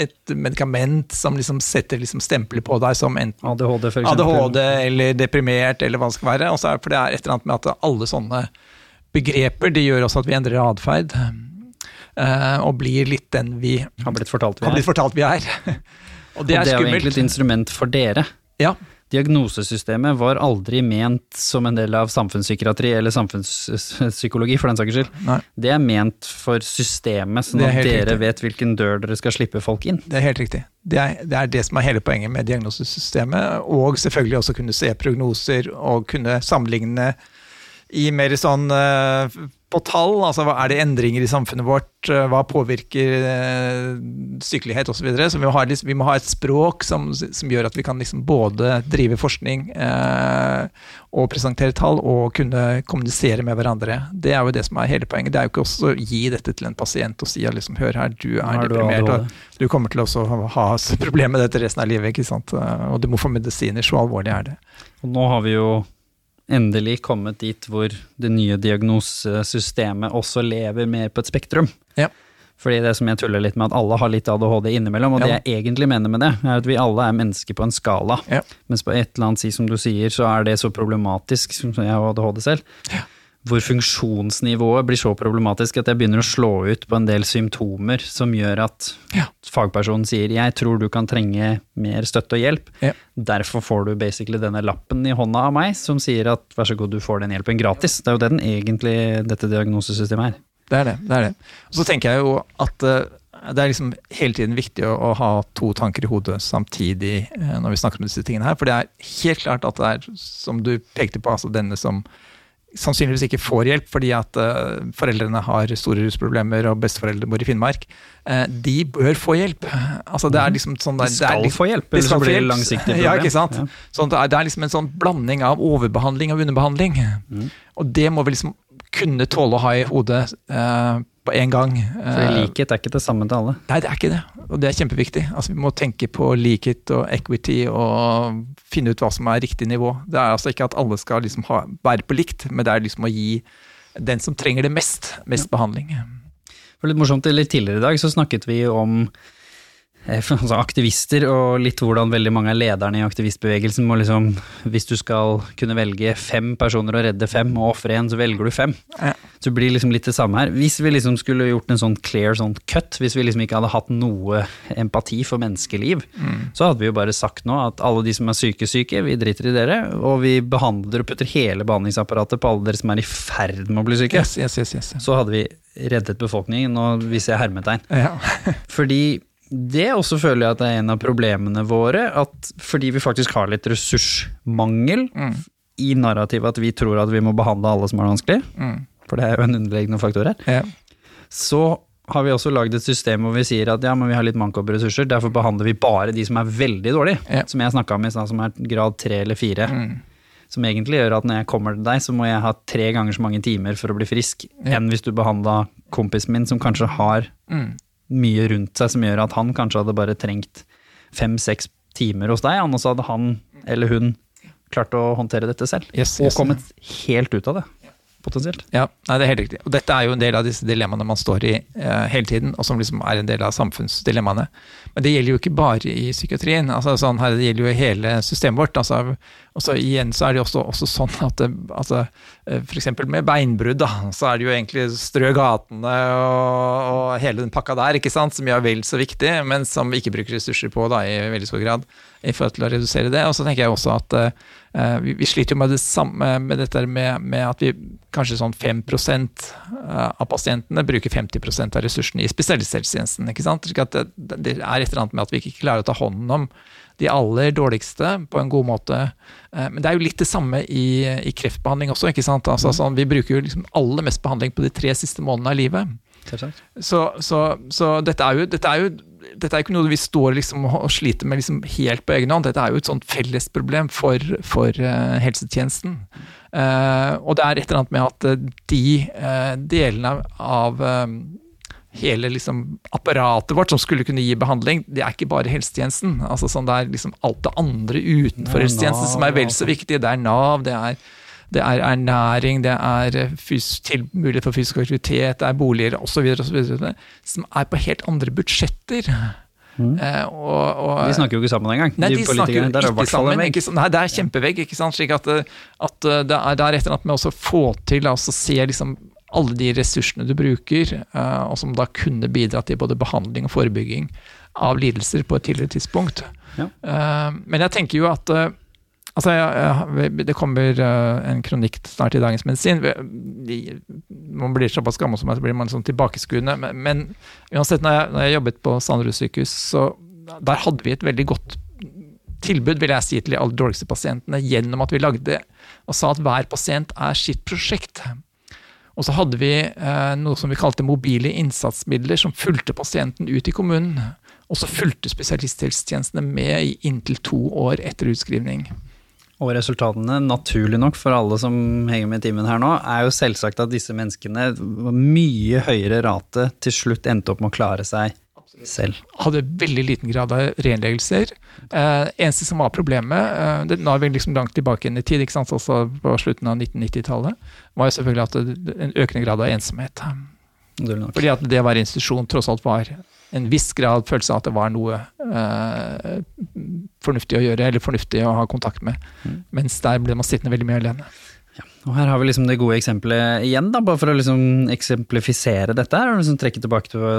[SPEAKER 2] et medikament som liksom setter liksom stempler på deg som enten
[SPEAKER 1] ADHD, for.
[SPEAKER 2] ADHD eller deprimert, eller hva det skal være. Er, for det er et eller annet med at alle sånne begreper de gjør også at vi endrer atferd. eh, og blir litt den vi
[SPEAKER 1] Har blitt fortalt vi er.
[SPEAKER 2] blitt fortalt vi er. og det
[SPEAKER 1] og
[SPEAKER 2] er
[SPEAKER 1] det er jo egentlig et instrument for dere.
[SPEAKER 2] Ja,
[SPEAKER 1] Diagnosesystemet var aldri ment som en del av samfunnspsykiatri eller samfunnspsykologi, for den saks skyld.
[SPEAKER 2] nei.
[SPEAKER 1] Det er ment for systemet, sånn at dere
[SPEAKER 2] riktig.
[SPEAKER 1] vet hvilken dør dere skal slippe folk inn.
[SPEAKER 2] Det er helt riktig. Det er, det er det som er hele poenget med diagnosesystemet. Og selvfølgelig også kunne se prognoser og kunne sammenligne i mer sånn eh, på tall. Altså hva er det endringer i samfunnet vårt, eh, hva påvirker uh, sykelighet osv. Så, videre. så vi må, ha, vi må ha et språk som, som gjør at vi kan liksom både drive forskning eh, og presentere tall og kunne kommunisere med hverandre. Det er jo det som er hele poenget. Det er jo ikke også å gi dette til en pasient og si at liksom, hør her, du er,
[SPEAKER 1] er
[SPEAKER 2] deprimert. Og du kommer til å ha ha problemer med dette resten av livet, ikke sant? og du må få medisiner, så alvorlig er det.
[SPEAKER 1] Og nå har vi jo endelig kommet dit hvor det nye diagnosesystemet også lever mer på et spektrum.
[SPEAKER 2] Ja.
[SPEAKER 1] Fordi det som jeg tuller litt med at alle har litt ADHD innimellom, og
[SPEAKER 2] Ja.
[SPEAKER 1] det jeg egentlig mener med det, er at vi alle er mennesker på en skala.
[SPEAKER 2] Ja.
[SPEAKER 1] Mens på et eller annet si som du sier, så er det så problematisk, som jeg har ADHD selv, hvor funksjonsnivået blir så problematisk at jeg begynner å slå ut på en del symptomer som gjør at
[SPEAKER 2] Ja.
[SPEAKER 1] fagpersonen sier jeg tror du kan trenge mer støtte og hjelp.
[SPEAKER 2] Ja.
[SPEAKER 1] Derfor får du basically denne lappen i hånda av meg som sier at vær så god, du får den hjelpen gratis. Det er jo det den egentlig, dette diagnosesystemet er.
[SPEAKER 2] Det er det. det er det. Og så tenker jeg jo at eh, det er liksom hele tiden viktig å, å ha to tanker i hodet samtidig eh, når vi snakker om disse tingene her. For det er helt klart at det er, som du pekte på, altså denne som sannsynligvis ikke får hjelp fordi at uh, foreldrene har store rusproblemer og besteforeldre bor i Finnmark. uh, de bør få hjelp. Altså det er liksom sånn
[SPEAKER 1] De
[SPEAKER 2] der- er
[SPEAKER 1] skal
[SPEAKER 2] liksom-
[SPEAKER 1] få hjelp, eller så blir det langsiktig
[SPEAKER 2] Ja, ikke sant?
[SPEAKER 1] Ja.
[SPEAKER 2] Sånn det er, det er liksom en sånn blanding av overbehandling og underbehandling.
[SPEAKER 1] Mm.
[SPEAKER 2] Og det må vi liksom kunne tåle å ha i hodet eh, på en gang.
[SPEAKER 1] For
[SPEAKER 2] Eh,
[SPEAKER 1] likhet er ikke det samme til alle.
[SPEAKER 2] Nei, det er ikke det. Og det er kjempeviktig. Altså, vi må tenke på likhet og equity og finne ut hva som er riktig nivå. Det er altså ikke at alle skal liksom ha, være på likt, men det er liksom å gi den som trenger det mest, mest behandling.
[SPEAKER 1] For litt morsomt, litt tidligere i dag så snakket vi om altså aktivister og litt hvordan veldig mange av lederne i aktivistbevegelsen må liksom Hvis du skal kunne velge fem personer og redde fem og ofre én, så velger du fem.
[SPEAKER 2] Ja.
[SPEAKER 1] Så det blir liksom litt det samme her. Hvis vi liksom skulle gjort en sånn clear sånn cut, hvis vi liksom ikke hadde hatt noe empati for menneskeliv, så hadde vi jo bare sagt nå at alle de som er syke, syke, vi driter i dere, og vi behandler og putter hele behandlingsapparatet på alle dere som er i ferd med å bli syke.
[SPEAKER 2] Yes, yes, yes, yes.
[SPEAKER 1] Så hadde vi reddet befolkningen, og vi ser hermetegn.
[SPEAKER 2] Ja.
[SPEAKER 1] Fordi det også føler jeg at er en av problemene våre, at fordi vi faktisk har litt ressursmangel
[SPEAKER 2] Mm.
[SPEAKER 1] i narrativet at vi tror at vi må behandle alle som har det vanskelig,
[SPEAKER 2] Mm.
[SPEAKER 1] for det er jo en underliggende faktor her,
[SPEAKER 2] Ja.
[SPEAKER 1] så har vi også lagd et system hvor vi sier at ja, men vi har litt manko på ressurser, derfor behandler vi bare de som er veldig dårlige.
[SPEAKER 2] Ja.
[SPEAKER 1] Som jeg snakka om i stad, som er grad tre eller fire. Som egentlig gjør at når jeg kommer til deg, så må jeg ha tre ganger så mange timer for å bli frisk
[SPEAKER 2] Ja.
[SPEAKER 1] enn hvis du behandla kompisen min som kanskje har
[SPEAKER 2] Mm.
[SPEAKER 1] Mye rundt seg som gjør at han kanskje hadde bare trengt fem-seks timer hos deg, og så hadde han eller hun klart å håndtere dette selv.
[SPEAKER 2] Yes,
[SPEAKER 1] og kommet helt ut av det, potensielt.
[SPEAKER 2] Ja, nei, det er helt riktig. Og dette er jo en del av disse dilemmaene man står i eh, hele tiden, og som liksom er en del av samfunnsdilemmaene. Men det gjelder jo ikke bare i psykiatrien. altså sånn her, Det gjelder jo hele systemet vårt. altså og så igjen så er det jo også, også sånn at det, altså, f.eks. for eksempel med beinbrudd, da, så er det jo egentlig strø gatene og, og hele den pakka der, ikke sant, som er vel så viktig, men som vi ikke bruker ressurser på da, i veldig stor grad i forhold til å redusere det. Og så tenker jeg også at uh, vi, vi sliter jo med det samme med dette med, med at vi kanskje sånn 5% av pasientene bruker 50% av ressursene i spesialisthelsetjenesten. ikke sant? Det, det er et eller annet med at vi ikke klarer å ta hånden om de aller dårligste på en god måte. Eh, Men det er jo litt det samme i, i kreftbehandling også. ikke sant? Altså, sånn, vi bruker jo liksom aller mest behandling på de tre siste månedene av livet. Så, så, så dette er jo, dette er jo dette er ikke noe vi står liksom og sliter med liksom helt på egen hånd. Dette er jo et sånt fellesproblem for, for eh, helsetjenesten. Uh, og det er et eller annet med at eh, de uh, delene av hele liksom apparatet vårt som skulle kunne gi behandling, det er ikke bare helsetjenesten. Altså sånn Det er liksom alt det andre utenfor helsetjenesten som er vel så viktig. Det er Nav, det er det er ernæring, det er eh, mulighet for fysisk aktivitet, det er boliger osv. Som er på helt andre budsjetter. Mm. og, og,
[SPEAKER 1] De snakker jo ikke sammen engang.
[SPEAKER 2] Nei, de, snakker jo ikke
[SPEAKER 1] en
[SPEAKER 2] sammen. Ikke, nei, det er kjempevegg. ikke sant? Slik at, eh, at eh, det, er, det er et eller annet med å få til å se liksom alle de ressursene du bruker, eh, og som da kunne bidra til både behandling og forebygging av lidelser på et tidligere tidspunkt.
[SPEAKER 1] Ja.
[SPEAKER 2] Eh, men jeg tenker jo at eh, Altså, jeg, jeg, Det kommer eh, en kronikk snart i Dagens Medisin. Man blir såpass gammel som meg, så blir man sånn tilbakeskuende. Men, men uansett, når jeg, når jeg jobbet på Sanderud sykehus, så der hadde vi et veldig godt tilbud vil jeg si, til de aller dårligste pasientene gjennom at vi lagde og sa at hver pasient er sitt prosjekt. Og så hadde vi eh, noe som vi kalte mobile innsatsmidler, som fulgte pasienten ut i kommunen. Og så fulgte spesialisthelsetjenestene med i inntil to år etter utskrivning.
[SPEAKER 1] Og resultatene, naturlig nok for alle som henger med i timen her nå, er jo selvsagt at disse menneskene var mye høyere rate til slutt endte opp med å klare seg selv.
[SPEAKER 2] Hadde veldig liten grad av renleggelser. Eh, eneste som var problemet, eh, det, nå er vi liksom langt tilbake inn i tid, ikke sant? også på slutten av 1990-tallet, var jo selvfølgelig at det, en økende grad av ensomhet. Fordi at det å være institusjon tross alt var en viss grad følelse av at det var noe eh, fornuftig å gjøre, eller fornuftig å ha kontakt med. Mens der ble man sittende veldig mye alene.
[SPEAKER 1] Og her har vi liksom det gode eksempelet igjen, da, bare for å liksom eksemplifisere dette. her, og liksom trekke tilbake til å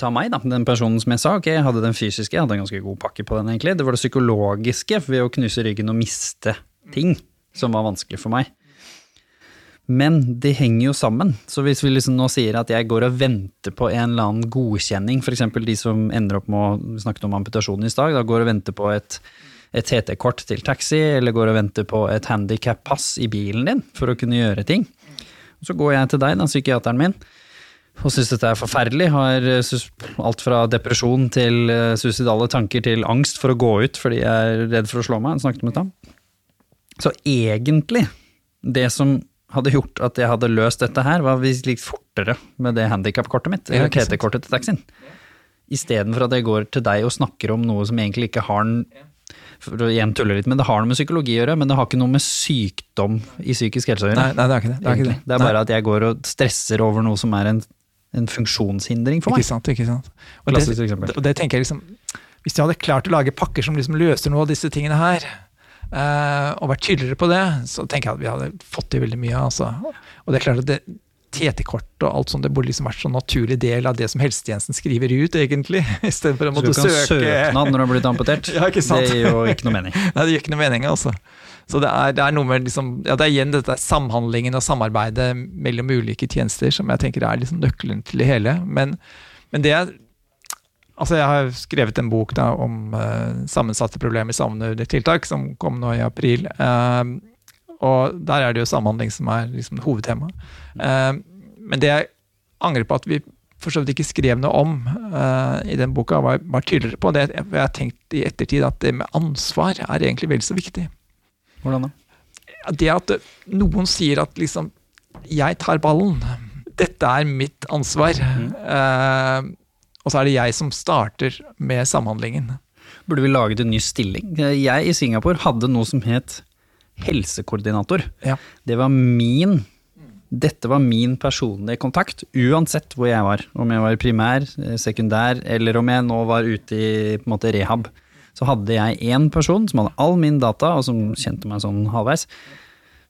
[SPEAKER 1] ta meg, da. Den personen som jeg sa, ok, jeg hadde den fysiske, jeg hadde en ganske god pakke på den, egentlig. Det var det psykologiske ved å knuse ryggen og miste ting som var vanskelig for meg. Men de henger jo sammen. Så hvis vi liksom nå sier at jeg går og venter på en eller annen godkjenning, f.eks. de som ender opp med å snakke om amputasjon i stad, da går og venter på et, et TT-kort til taxi, eller går og venter på et handikap-pass i bilen din for å kunne gjøre ting. Så går jeg til deg, da, psykiateren min, og syns dette er forferdelig. Har eh, alt fra depresjon til eh, suicidale tanker til angst for å gå ut fordi jeg er redd for å slå meg. Jeg snakket med ham. Så egentlig, det som hadde gjort at jeg hadde løst dette her, var hvis litt fortere med det handikap-kortet mitt, eller. TT-kortet til taxien. Istedenfor at jeg går til deg og snakker om noe som egentlig ikke har en for å igjen tulle litt, men Det har noe med psykologi å gjøre, men det har ikke noe med sykdom i psykisk helse å gjøre.
[SPEAKER 2] Nei, nei, det er ikke det. Det er, ikke det.
[SPEAKER 1] det er bare at jeg går og stresser over noe som er en, en funksjonshindring for meg.
[SPEAKER 2] Ikke sant, ikke sant. Og
[SPEAKER 1] Klassisk
[SPEAKER 2] det, og det tenker jeg liksom Hvis de hadde klart å lage pakker som liksom løser noe av disse tingene her, og vært tydeligere på det, så tenker jeg at vi hadde fått til veldig mye. Altså. Og det er klart at det TT-kort og alt sånt, det burde liksom vært sånn naturlig del av det som helsetjenesten skriver ut, egentlig. Istedenfor å måtte søke.
[SPEAKER 1] Så du kan
[SPEAKER 2] søke
[SPEAKER 1] søknad når du har blitt amputert.
[SPEAKER 2] Ja, ikke sant?
[SPEAKER 1] Det gir jo ikke noe mening.
[SPEAKER 2] Nei, det gjør ikke noe mening, altså. Så det er, det er noe med liksom, ja, det er igjen dette samhandlingen og samarbeidet mellom ulike tjenester som jeg tenker er liksom nøkkelen til det hele. Men, men det er Altså, jeg har skrevet en bok da om uh, sammensatte problemer savner tiltak, som kom nå i april. Uh, og der er det jo samhandling som er liksom hovedtema. Uh, men det jeg angrer på at vi for så vidt ikke skrev noe om uh, i den boka, var, var tydeligere på. Det, jeg har tenkt i ettertid at det med ansvar er egentlig vel så viktig.
[SPEAKER 1] Hvordan da?
[SPEAKER 2] Det at noen sier at liksom Jeg tar ballen. Dette er mitt ansvar. Mm. Og så er det jeg som starter med samhandlingen.
[SPEAKER 1] Burde vi laget en ny stilling? Jeg i Singapore hadde noe som het helsekoordinator.
[SPEAKER 2] Ja.
[SPEAKER 1] Det var min dette var min personlige kontakt, uansett hvor jeg var. Om jeg var primær, eh, sekundær, eller om jeg nå var ute i måte, rehab. Så hadde jeg én person som hadde all min data, og som kjente meg sånn halvveis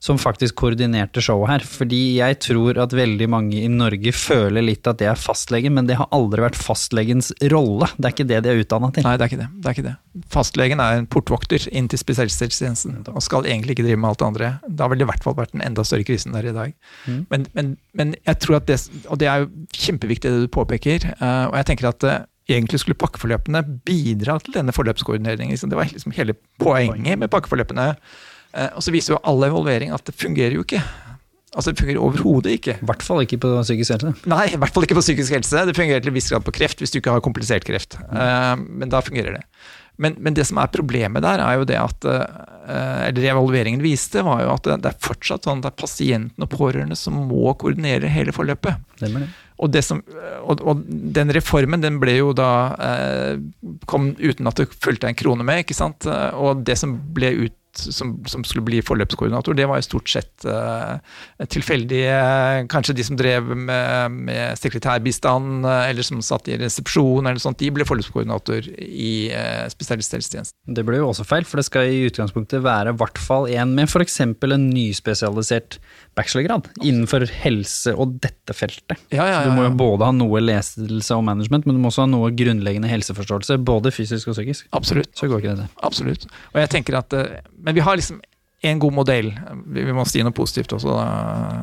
[SPEAKER 1] som faktisk koordinerte showet her. Fordi jeg tror at veldig mange i Norge føler litt at det er fastlegen, men det har aldri vært fastlegens rolle. Det er ikke det de er utdanna til.
[SPEAKER 2] Nei, det er ikke det. det er ikke det. Fastlegen er en portvokter inn til spesialisthelsetjenesten og skal egentlig ikke drive med alt det andre. Da ville det i hvert fall vært en enda større krise enn det er i dag. Mm. Men, men, men, jeg tror at det, og det er jo kjempeviktig det du påpeker, eh, og jeg tenker at eh, egentlig skulle pakkeforløpene bidra til denne forløpskoordineringen. Det var liksom hele poenget med pakkeforløpene. Eh, og så viser jo alle evaluering at det fungerer jo ikke. Altså Det fungerer overhodet ikke.
[SPEAKER 1] I hvert fall ikke på psykisk helse.
[SPEAKER 2] Nei, i hvert fall ikke på psykisk helse. Det fungerer til en viss grad på kreft, hvis du ikke har komplisert kreft. Mm. men da fungerer det. Men, men, det som er problemet der, er jo det at eh, Eller evalueringen viste, var jo at det er fortsatt sånn at det er pasienten og pårørende som må koordinere hele forløpet.
[SPEAKER 1] Det det.
[SPEAKER 2] Og, det som, og, og, den reformen den ble jo da kom uten at det fulgte en krone med, ikke sant. Og det som ble ut som, som, skulle bli forløpskoordinator, det var jo stort sett uh, tilfeldige Kanskje de som drev med, med sekretærbistand, uh, eller som satt i resepsjon, eller sånt, de ble forløpskoordinator i uh, spesialisthelsetjenesten.
[SPEAKER 1] Det ble jo også feil, for det skal i utgangspunktet være i hvert fall en med f.eks. en nyspesialisert bachelorgrad innenfor helse og dette feltet.
[SPEAKER 2] Ja, ja, ja,
[SPEAKER 1] du må jo både ha noe ledelse og management, men du må også ha noe grunnleggende helseforståelse, både fysisk og psykisk.
[SPEAKER 2] Absolutt.
[SPEAKER 1] Så går ikke det.
[SPEAKER 2] Absolutt. Og jeg tenker at men vi har liksom en god modell. Vi, må si noe positivt også, da.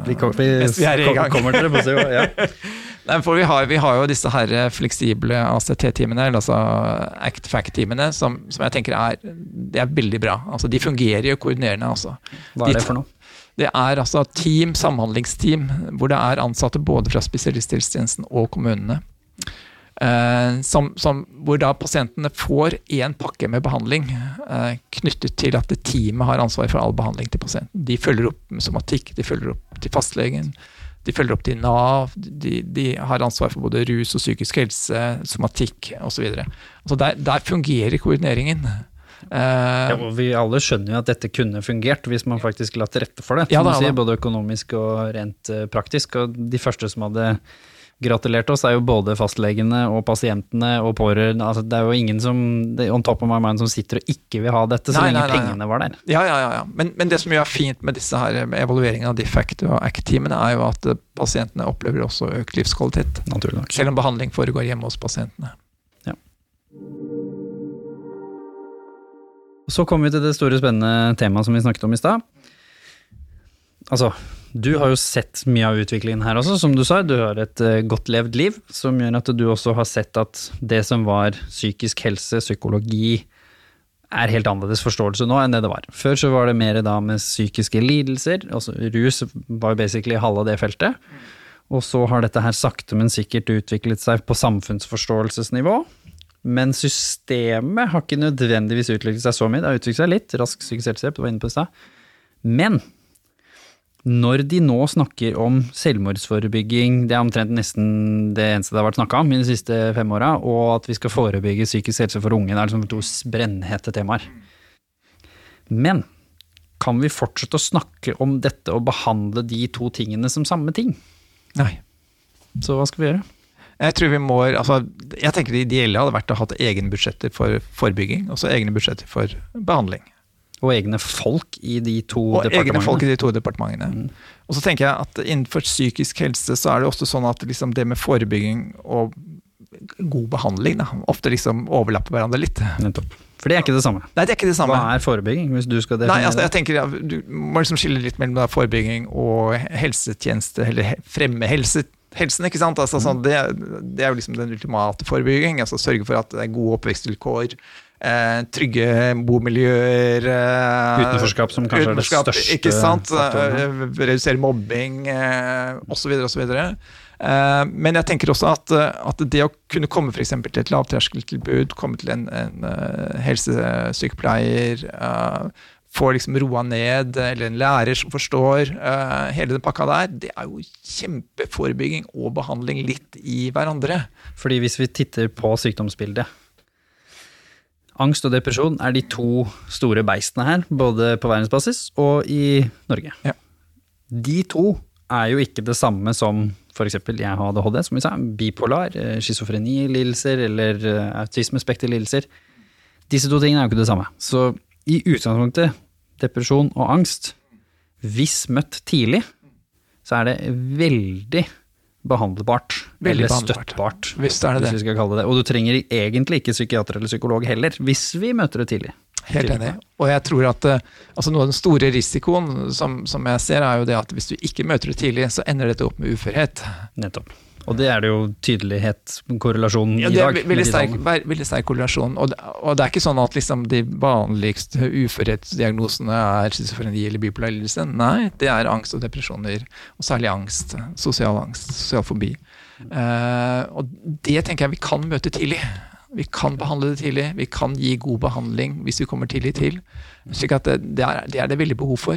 [SPEAKER 1] Vi, kom, vi, vi er i gang. kommer til det positive, ja.
[SPEAKER 2] Nei, for vi har, vi har, jo disse her fleksible ACT-timene, altså Act-Fact-timene, som, som, jeg tenker er, det er veldig bra. Altså, de fungerer jo koordinerende. Altså.
[SPEAKER 1] Hva er det for noe?
[SPEAKER 2] Det er altså team, samhandlingsteam, hvor det er ansatte både fra spesialisthelsetjenesten og kommunene. Eh, som, som, hvor da pasientene får én pakke med behandling eh, knyttet til at teamet har ansvar for all behandling til pasienten. De følger opp med somatikk, de følger opp til fastlegen, de følger opp til Nav. De, de har ansvar for både rus og psykisk helse, somatikk osv. Altså der, der fungerer koordineringen.
[SPEAKER 1] Uh, ja, vi alle skjønner jo at dette kunne fungert hvis man faktisk la til rette for det.
[SPEAKER 2] Ja, da,
[SPEAKER 1] da. Både økonomisk og rent praktisk. Og de første som hadde gratulert oss, er jo både fastlegene og pasientene og pårørende. Altså, det er jo ingen som on top of my mind som sitter og ikke vil ha dette, så nei, lenge nei, nei, pengene var der.
[SPEAKER 2] Ja, ja, ja. Men, men, det som jo er fint med disse her med evalueringen av Difact og ACT-teamene, er jo at pasientene opplever også økt livskvalitet.
[SPEAKER 1] Naturlig nok.
[SPEAKER 2] Selv om behandling foregår hjemme hos pasientene.
[SPEAKER 1] Ja. Så kommer vi til det store, spennende temaet som vi snakket om i stad. Altså, du har jo sett mye av utviklingen her også, som du sa. Du har et uh, godt levd liv, som gjør at du også har sett at det som var psykisk helse, psykologi, er helt annerledes forståelse nå enn det det var. Før så var det mer da med psykiske lidelser, altså rus var jo basically halve det feltet. Og så har dette her sakte, men sikkert utviklet seg på samfunnsforståelsesnivå. Men systemet har ikke nødvendigvis utviklet seg så mye. Det har utviklet seg litt. Rask psykisk helsehjelp, du var inne på det i stad. Men når de nå snakker om selvmordsforebygging, det er omtrent nesten det eneste det har vært snakka om i de siste fem åra, og at vi skal forebygge psykisk helse for unge, det er liksom to brennhete temaer. Men kan vi fortsette å snakke om dette og behandle de to tingene som samme ting?
[SPEAKER 2] Nei.
[SPEAKER 1] Så hva skal vi gjøre?
[SPEAKER 2] Jeg tror vi må, altså, jeg tenker Det ideelle hadde vært å ha egne budsjetter for forebygging, og så egne budsjetter for behandling.
[SPEAKER 1] Og egne folk i de to
[SPEAKER 2] og
[SPEAKER 1] departementene.
[SPEAKER 2] egne folk i de to departementene. Mm. Og så tenker jeg at innenfor psykisk helse så er det også sånn at liksom det med forebygging og god behandling da, ofte liksom overlapper hverandre litt.
[SPEAKER 1] Nettopp. For det er ikke det samme.
[SPEAKER 2] Nei, det er ikke det samme.
[SPEAKER 1] Hva er forebygging? hvis du skal definere
[SPEAKER 2] Nei, altså, jeg tenker ja, Du må liksom skille litt mellom da, forebygging og helsetjeneste, eller fremme helse, helsen. ikke sant? Altså, mm. sånn, det, det, er jo liksom den ultimate forebygging. altså Sørge for at det er gode oppvekstvilkår eh, trygge bomiljøer
[SPEAKER 1] eh, Utenforskap som kanskje er det største
[SPEAKER 2] Ikke sant? Eh, redusere mobbing eh, osv. osv. Eh, men jeg tenker også at, at det å kunne komme for til et lavterskeltilbud, komme til en, en uh, helsesykepleier, uh, få liksom roa ned, eller en lærer som forstår uh, hele den pakka der, det er jo kjempeforebygging og behandling litt i hverandre.
[SPEAKER 1] Fordi hvis vi titter på sykdomsbildet Angst og depresjon er de to store beistene her, både på verdensbasis og i Norge.
[SPEAKER 2] Ja.
[SPEAKER 1] De to er jo ikke det samme som f.eks. jeg har ADHD, som vi sa, bipolar, eh, schizofreni-lidelser eller eh, autismespekterlidelser. Disse to tingene er jo ikke det samme. Så i utgangspunktet, depresjon og angst, hvis møtt tidlig, så er det veldig behandlbart.
[SPEAKER 2] Veldig
[SPEAKER 1] eller støttbart,
[SPEAKER 2] Visst er det
[SPEAKER 1] hvis vi skal kalle det det. Og du trenger egentlig ikke psykiater eller psykolog heller, hvis vi møter det tidlig.
[SPEAKER 2] Helt enig. Og jeg tror at eh, altså Noe av den store risikoen som, som jeg ser, er jo det at hvis du ikke møter det tidlig, så ender dette opp med uførhet.
[SPEAKER 1] Nettopp. Og det er det jo tydelighet, korrelasjon
[SPEAKER 2] Ja,
[SPEAKER 1] i
[SPEAKER 2] det er
[SPEAKER 1] dag.
[SPEAKER 2] veldig sterk, veldig sterk korrelasjon. Og, det- og det er ikke sånn at liksom de vanligste uførhetsdiagnosene er schizofreni eller bipolar lidelse. Nei, det er angst og depresjoner. Og særlig angst. Sosial angst. Sosial fobi. Uh, og det tenker jeg vi kan møte tidlig. Vi kan behandle det tidlig. Vi kan gi god behandling hvis vi kommer tidlig til. slik at det, det, er, det er det veldig behov for.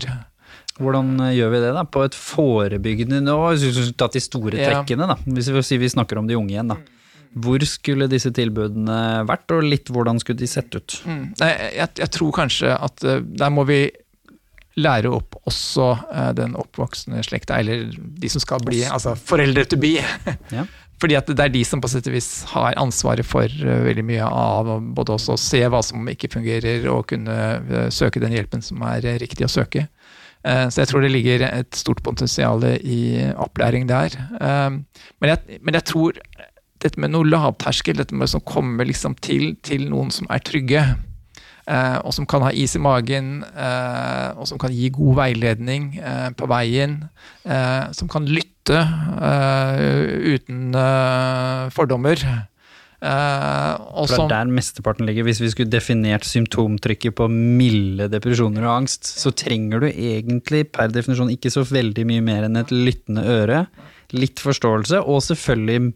[SPEAKER 1] Hvordan eh, gjør vi det da, på et forebyggende nivå? Tatt de store trekkene, da. Hvis vi, vi snakker om de unge igjen, da. Hvor skulle disse tilbudene vært, og litt hvordan skulle de sett ut?
[SPEAKER 2] Mm. Jeg, jeg, jeg tror kanskje at eh, der må vi lære opp også eh, den oppvoksende slekta, eller de som skal bli altså foreldre to be.
[SPEAKER 1] Ja.
[SPEAKER 2] Fordi at det er de som på sett og vis har ansvaret for veldig mye av både også se hva som ikke fungerer, og kunne søke den hjelpen som er riktig å søke. Eh, Så jeg tror det ligger et stort potensial i opplæring der. Eh, Men jeg, men jeg tror dette med noe lavterskel, dette med å komme liksom til, til noen som er trygge, eh, og som kan ha is i magen, og som kan gi god veiledning på veien, som kan lytte uten fordommer. Eh,
[SPEAKER 1] For det er der mesteparten ligger. Hvis vi skulle definert symptomtrykket på milde depresjoner og angst, så trenger du egentlig per definisjon ikke så veldig mye mer enn et lyttende øre, litt forståelse, og selvfølgelig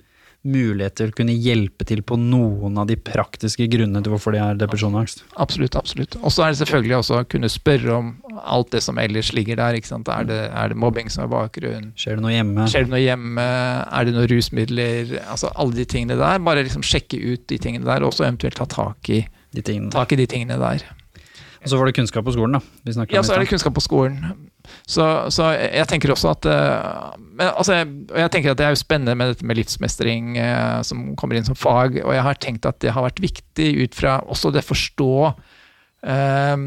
[SPEAKER 1] mulighet til å kunne hjelpe til på noen av de praktiske grunnene til hvorfor de har depresjon og angst.
[SPEAKER 2] Absolutt. absolutt. Og så er det selvfølgelig også å kunne spørre om alt det som ellers ligger der. ikke sant? Er det, er det mobbing som er bakgrunnen?
[SPEAKER 1] Skjer det noe hjemme?
[SPEAKER 2] Skjer det noe hjemme? Er det noen rusmidler? Altså Alle de tingene der. Bare liksom sjekke ut de tingene der, og så eventuelt ta tak i,
[SPEAKER 1] De tingene.
[SPEAKER 2] tak i de tingene der.
[SPEAKER 1] Og så var det kunnskap på skolen, da. Vi
[SPEAKER 2] Ja, så er det kunnskap på skolen. Så, så jeg tenker også at eh, men, altså, jeg, jeg tenker at det er jo spennende med dette med livsmestring eh, som kommer inn som fag, og jeg har tenkt at det har vært viktig ut fra også det forstå eh,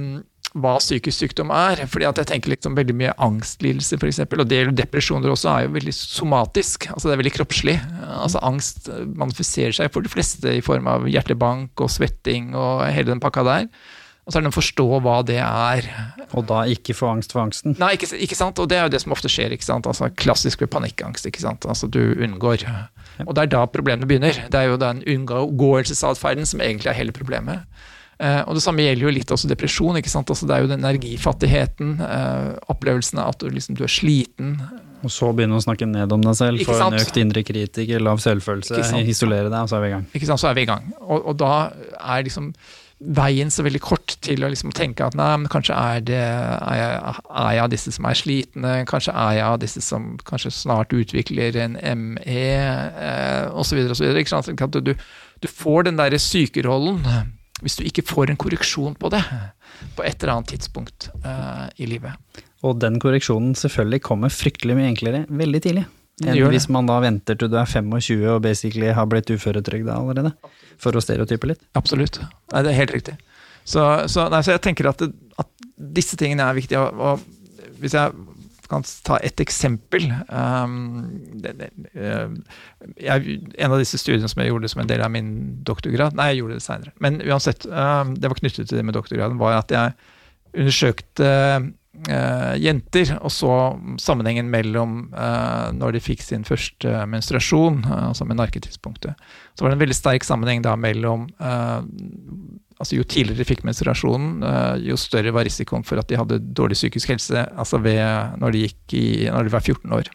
[SPEAKER 2] hva psykisk sykdom er. fordi at jeg tenker liksom veldig mye angstlidelse, f.eks., og det gjelder depresjoner også, er jo veldig somatisk. altså Det er veldig kroppslig. altså Angst manifiserer seg for de fleste i form av hjertebank og svetting og hele den pakka der. Og så er det å forstå hva det er.
[SPEAKER 1] Og da ikke få angst for angsten.
[SPEAKER 2] Nei, ikke, ikke sant? Og det er jo det som ofte skjer. ikke sant? Altså Klassisk ved panikkangst. ikke sant? Altså Du unngår. Og det er da problemene begynner. Det er jo den unngåelsesatferden som egentlig er hele problemet. Eh, og Det samme gjelder jo litt også depresjon. ikke sant? Altså Det er jo den energifattigheten, eh, opplevelsen av at du, liksom, du er sliten.
[SPEAKER 1] Og så begynne å snakke ned om deg selv, få en økt indre kritiker, lav selvfølelse, isolere deg, og så er vi i gang.
[SPEAKER 2] ikke sant? Så er vi i gang. Og, og da er liksom veien så veldig kort til å liksom tenke at nei, men kanskje er, det, er, jeg, er jeg av disse som er slitne, kanskje er jeg av disse som kanskje snart utvikler en ME, eh, osv. osv. Du, du får den derre sykerollen hvis du ikke får en korreksjon på det på et eller annet tidspunkt eh, i livet.
[SPEAKER 1] Og den korreksjonen selvfølgelig kommer fryktelig mye enklere veldig tidlig. Enn hvis man da venter til du er 25 og basically har blitt uføretrygda allerede. For å stereotype litt.
[SPEAKER 2] Absolutt. Nei, det er helt riktig. Så, så, nei, så jeg tenker at, det, at disse tingene er viktige. Og, og hvis jeg kan ta et eksempel um, det, det, eh, jeg, En av disse studiene som jeg gjorde som en del av min doktorgrad Nei, jeg gjorde det seinere. Men uansett, um, det var knyttet til det med doktorgraden, var at jeg undersøkte eh, jenter og så sammenhengen mellom eh, når de fikk sin første menstruasjon, eh, altså med narketidspunktet. Så var det en veldig sterk sammenheng da mellom eh, altså Jo tidligere de fikk menstruasjonen, eh, jo større var risikoen for at de hadde dårlig psykisk helse altså ved, når, de i, når de var 14 år.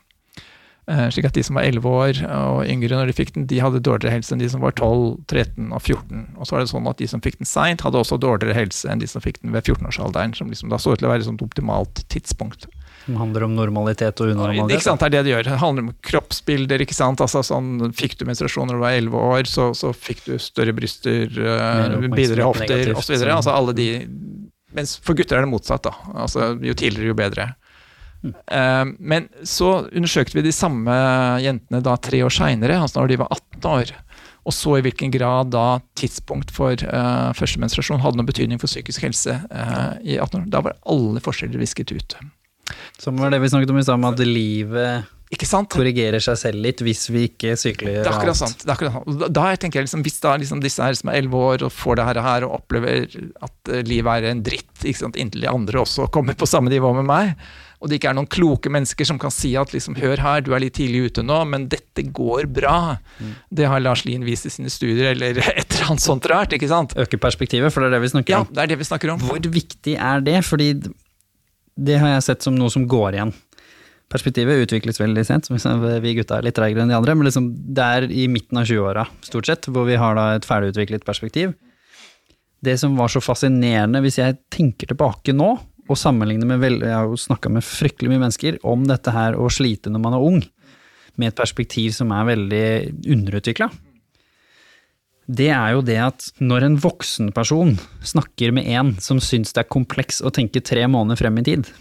[SPEAKER 2] Eh, slik at de som var 11 år og yngre når de fikk den, de hadde dårligere helse enn de som var 12, 13 og 14. Og så var det sånn at de som fikk den seint, hadde også dårligere helse enn de som fikk den ved 14-årsalderen, som liksom da så ut til å være et optimalt tidspunkt.
[SPEAKER 1] Som handler om normalitet og unormalitet.
[SPEAKER 2] Ikke sant, det er det det gjør. Det handler om kroppsbilder. ikke sant, altså sånn, Fikk du menstruasjon når du var 11 år, så, så fikk du større bryster, bidre hofter osv. Altså alle de Mens for gutter er det motsatt. da, altså Jo tidligere, jo bedre. Uh, men så undersøkte vi de samme jentene da tre år seinere, altså når de var 18 år. Og så i hvilken grad da tidspunkt for uh, første menstruasjon hadde noen betydning for psykisk helse uh, i 18 år. Da var alle forskjeller visket ut.
[SPEAKER 1] Som var det vi snakket om i stad, at livet korrigerer seg selv litt hvis vi ikke
[SPEAKER 2] alt. Det er akkurat sant. Det er akkurat sant. Da, da tenker jeg liksom, Hvis da liksom disse her som er 11 år og får det her, og opplever at livet er en dritt, ikke sant, inntil de andre også kommer på samme nivå med meg, og det ikke er noen kloke mennesker som kan si at liksom, hør her, du er litt tidlig ute nå, men dette går bra. Mm. Det har Lars Lien vist i sine studier, eller et eller annet sånt rart. ikke sant?
[SPEAKER 1] Øke perspektivet, for det er det vi snakker
[SPEAKER 2] om. Ja, det er det vi snakker om.
[SPEAKER 1] Hvor viktig er det? Fordi det har jeg sett som noe som går igjen. Perspektivet utvikles veldig sent. Vi gutta er litt treigere enn de andre, men liksom det er i midten av 20-åra, stort sett, hvor vi har da et ferdigutviklet perspektiv. Det som var så fascinerende, hvis jeg tenker tilbake nå, og sammenligne med vel, Jeg har jo snakka med fryktelig mye mennesker om dette her å slite når man er ung, med et perspektiv som er veldig underutvikla. Det er jo det at når en voksen person snakker med en som syns det er kompleks å tenke tre måneder frem i tid,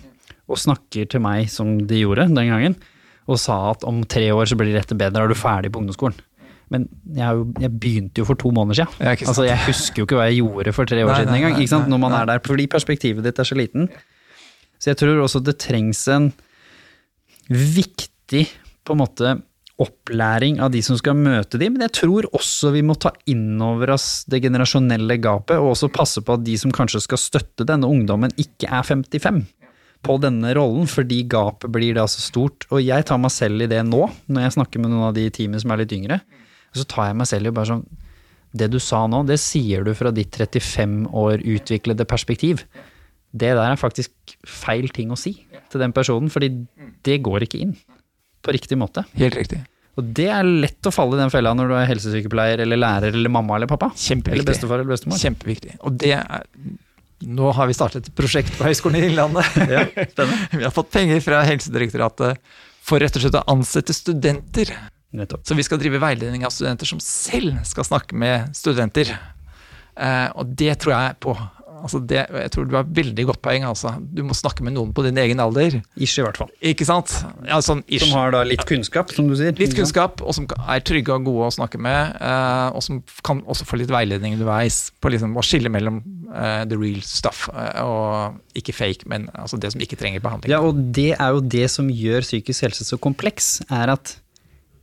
[SPEAKER 1] og snakker til meg som de gjorde den gangen, og sa at om tre år så blir dette bedre, er du ferdig på ungdomsskolen. Men jeg, jeg, begynte jo for to måneder siden. Ja, altså, jeg husker jo ikke hva jeg gjorde for tre år nei, siden engang. Når man er der, fordi perspektivet ditt er så liten. Så jeg tror også det trengs en viktig på en måte opplæring av de som skal møte dem, men jeg tror også vi må ta inn over oss det generasjonelle gapet, og også passe på at de som kanskje skal støtte denne ungdommen, ikke er 55 på denne rollen, fordi gapet blir da så stort. Og jeg tar meg selv i det nå, når jeg snakker med noen av de i teamet som er litt yngre. Og så tar jeg meg selv i bare sånn Det du sa nå, det sier du fra ditt 35 år utviklede perspektiv. Det der er faktisk feil ting å si til den personen, fordi det går ikke inn på riktig måte.
[SPEAKER 2] Helt riktig.
[SPEAKER 1] Og det er lett å falle i den fella når du er helsesykepleier eller lærer eller mamma eller pappa.
[SPEAKER 2] Kjempeviktig.
[SPEAKER 1] Eller bestefar eller bestemor.
[SPEAKER 2] Kjempeviktig. Og det er nå har vi startet et prosjekt på Høgskolen i Innlandet. Ja, vi har fått penger fra Helsedirektoratet for rett og slett å ansette studenter Nettopp. Så vi skal drive veiledning av studenter som selv skal snakke med studenter. Eh, og det tror jeg på. Altså det, jeg tror du har veldig godt poeng. Altså. Du må snakke med noen på din egen alder.
[SPEAKER 1] Ish, i hvert fall.
[SPEAKER 2] Ikke sant? Ja, sånn
[SPEAKER 1] som har da litt kunnskap, som du sier.
[SPEAKER 2] Litt kunnskap, og som er trygge og gode å snakke med. Eh, og som kan også få litt veiledning underveis på liksom å skille mellom eh, the real stuff uh, og ikke fake, men altså det som ikke trenger behandling.
[SPEAKER 1] Ja, og det er jo det som gjør psykisk helse så kompleks, er at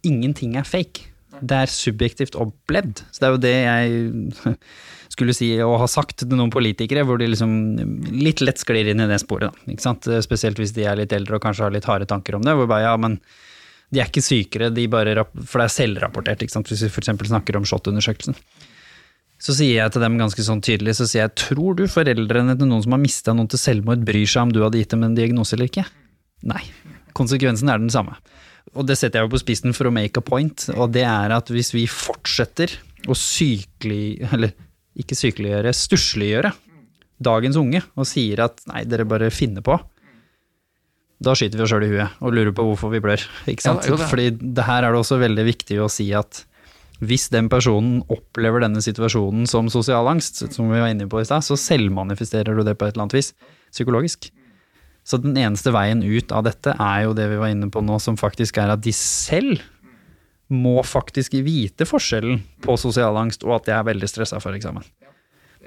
[SPEAKER 1] ingenting er fake. Det er subjektivt opplevd. Så det er jo det jeg skulle si og har sagt til noen politikere, hvor de liksom litt lett sklir inn i det sporet. Da, ikke sant? Spesielt hvis de er litt eldre og kanskje har litt harde tanker om det. hvor bare, ja, men de er ikke sykere, de bare, for det er selvrapportert, ikke sant? hvis vi f.eks. snakker om SHoT-undersøkelsen. Så sier jeg til dem ganske sånn tydelig, så sier jeg tror du foreldrene til noen som har mista noen til selvmord, bryr seg om du hadde gitt dem en diagnose eller ikke? Nei. Konsekvensen er den samme og det setter jeg jo på spissen for å make a point, og det er at hvis vi fortsetter å sykelig... Eller ikke sykeliggjøre, stussliggjøre dagens unge og sier at nei, dere bare finner på, da skyter vi oss sjøl i huet og lurer på hvorfor vi blør. Ikke sant? Ja, Fordi det her er det også veldig viktig å si at hvis den personen opplever denne situasjonen som sosial angst, som vi var inne på i stad, så selvmanifesterer du det på et eller annet vis psykologisk. Så den eneste veien ut av dette er jo det vi var inne på nå, som faktisk er at de selv må faktisk vite forskjellen på sosial angst og at jeg er veldig stressa for eksamen.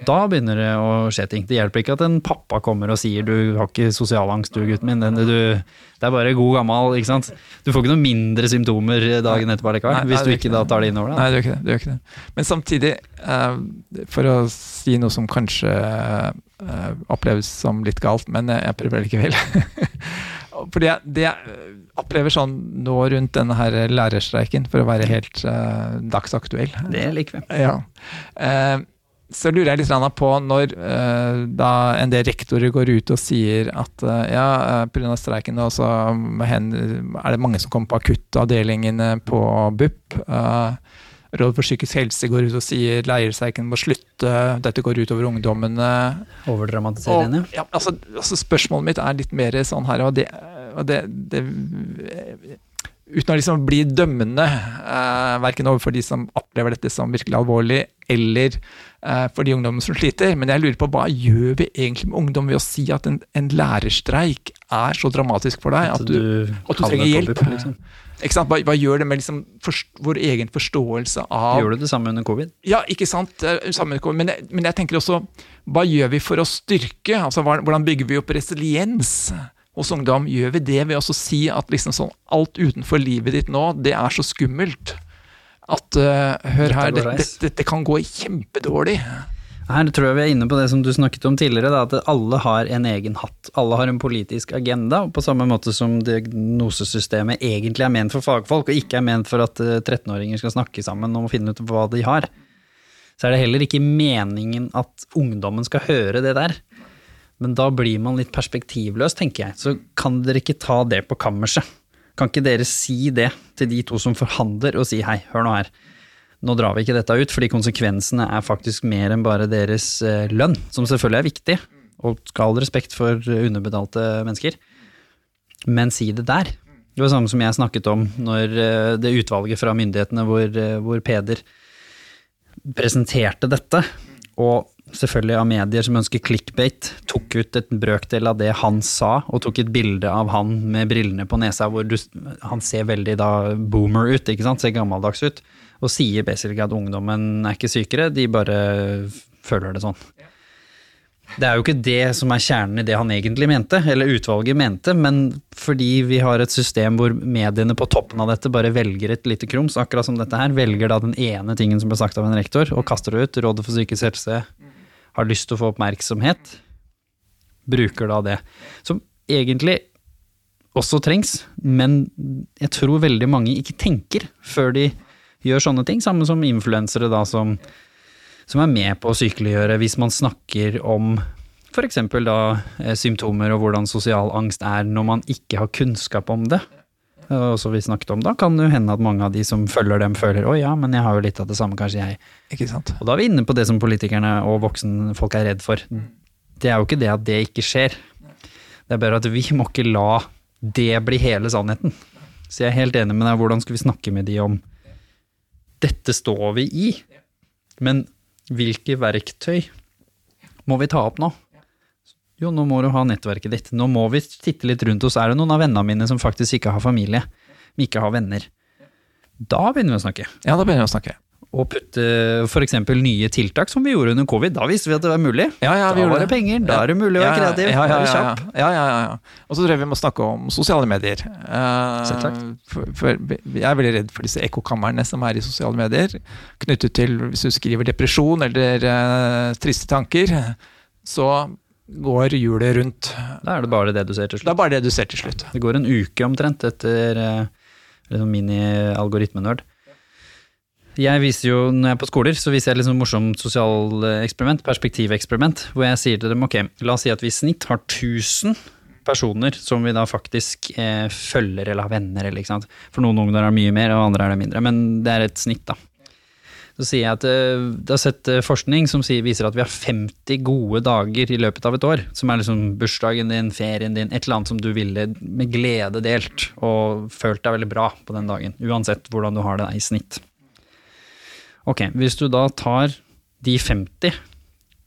[SPEAKER 1] Da begynner det å skje ting. Det hjelper ikke at en pappa kommer og sier du har ikke sosialangst du, gutten min. Du, det er bare god gammel, ikke sant. Du får ikke noen mindre symptomer dagen etterpå likevel, hvis du ikke da tar det innover deg.
[SPEAKER 2] Nei, det gjør ikke det. det, gjør ikke det. Men samtidig, uh, for å si noe som kanskje uh, oppleves som litt galt, men jeg prøver likevel. Fordi jeg, det jeg opplever sånn nå rundt denne her lærerstreiken, for å være helt uh, dagsaktuell
[SPEAKER 1] Det liker vi.
[SPEAKER 2] Ja. Uh, så lurer jeg litt på når eh, da en del rektorer går ut og sier at eh, ja, eh, pga. streiken er det mange som kommer på akuttavdelingene på BUP. Rådet for psykisk helse går ut og sier leirstreiken må slutte, dette går ut over ungdommene.
[SPEAKER 1] Overdramatiserer
[SPEAKER 2] ja, altså, altså spørsmålet mitt er litt mer sånn her, og det, og det, det Uten å liksom bli dømmende, eh, verken overfor de som opplever dette som virkelig alvorlig, eller for de ungdommene som sliter. Men jeg lurer på hva gjør vi egentlig med ungdom ved å si at en, en lærerstreik er så dramatisk for deg at du, at du trenger hjelp?
[SPEAKER 1] Liksom.
[SPEAKER 2] Ikke sant? Hva, hva, gjør det med liksom forst, vår egen forståelse av
[SPEAKER 1] Gjør du det samme under covid?
[SPEAKER 2] Ja, ikke sant. Samme, men, jeg, men jeg tenker også, hva gjør vi for å styrke? Altså, Hvordan bygger vi opp resiliens? hos ungdom, gjør vi det ved å si at liksom sånn, alt utenfor livet ditt nå, det er så skummelt at uh, hør her, dette, dette, dette kan gå kjempedårlig.
[SPEAKER 1] Her tror jeg vi er inne på det som du snakket om tidligere, da, at alle har en egen hatt. Alle har en politisk agenda, og på samme måte som diagnosesystemet egentlig er ment for fagfolk, og ikke er ment for at 13-åringer eh, skal snakke sammen om å finne ut hva de har. Så er det heller ikke meningen at ungdommen skal høre det der. Men da blir man litt perspektivløs, tenker jeg. Så kan dere ikke ta det på kammerset? Kan ikke dere si det til de to som forhandler, og si hei, hør nå her. Nå drar vi ikke dette ut, fordi konsekvensene er faktisk mer enn bare deres eh, lønn, som selvfølgelig er viktig, og skal ha respekt for underbetalte mennesker. Men si det der. Det var det samme som jeg snakket om når eh, det utvalget fra myndighetene hvor, eh, hvor Peder presenterte dette, og selvfølgelig av medier som ønsker clickbait, tok ut et brøkdel av det han sa, og tok et bilde av han med brillene på nesa hvor du, han ser veldig da boomer ut, ikke sant, ser gammeldags ut, og sier basically at ungdommen er ikke sykere, de bare føler det sånn. Det er jo ikke det som er kjernen i det han egentlig mente, eller utvalget mente, men fordi vi har et system hvor mediene på toppen av dette bare velger et lite krums, akkurat som dette her, velger da den ene tingen som ble sagt av en rektor, og kaster det ut. Rådet for psykisk helse har lyst til å få oppmerksomhet, bruker da det. Som egentlig også trengs, men jeg tror veldig mange ikke tenker før de gjør sånne ting. Samme som influensere da som, som er med på å sykeliggjøre hvis man snakker om f.eks. da eh, symptomer og hvordan sosial angst er når man ikke har kunnskap om det. Og som vi snakket om, da kan det jo hende at mange av de som følger dem, føler å ja, men jeg har jo litt av det samme, kanskje jeg.
[SPEAKER 2] Ikke sant?
[SPEAKER 1] Og da er vi inne på det som politikerne og voksenfolk er redd for. Det er jo ikke det at det ikke skjer. Det er bare at vi må ikke la det bli hele sannheten. Så jeg er helt enig med deg. Hvordan skal vi snakke med de om dette står vi i, men hvilke verktøy må vi ta opp nå? Jo, nå må du ha nettverket ditt. Nå må vi titte litt rundt oss. Er det noen av vennene mine som faktisk ikke har familie? Som ikke har venner? Da begynner vi å snakke.
[SPEAKER 2] Ja, da begynner vi å snakke.
[SPEAKER 1] Og putte f.eks. nye tiltak, som vi gjorde under covid. Da visste vi at det var mulig.
[SPEAKER 2] Ja, ja,
[SPEAKER 1] da var det penger. Da er det mulig å være kreativ.
[SPEAKER 2] Ja, ja. Ja, ja, ja. Og så tror jeg vi må snakke om sosiale medier. For, for jeg er veldig redd for disse ekkokamrene som er i sosiale medier. Knyttet til hvis du skriver depresjon eller uh, triste tanker, så går hjulet rundt.
[SPEAKER 1] Da er det bare det du ser til slutt.
[SPEAKER 2] Det er bare det du ser til slutt.
[SPEAKER 1] Det går en uke omtrent etter uh, liksom mini-algoritmenerd. Jeg viser jo, Når jeg er på skoler, så viser jeg liksom morsomt sosialeksperiment, perspektiveksperiment, hvor jeg sier til dem ok, la oss si at vi i snitt har 1000 personer som vi da faktisk eh, følger eller har venner. eller ikke sant? For noen ungdommer er det mye mer, og andre er det mindre. Men det er et snitt, da. Så sier jeg at eh, det har sett eh, forskning som sier, viser at vi har 50 gode dager i løpet av et år. Som er liksom bursdagen din, ferien din, et eller annet som du ville med glede delt. Og følt deg veldig bra på den dagen. Uansett hvordan du har det i snitt. Ok, hvis du da tar de 50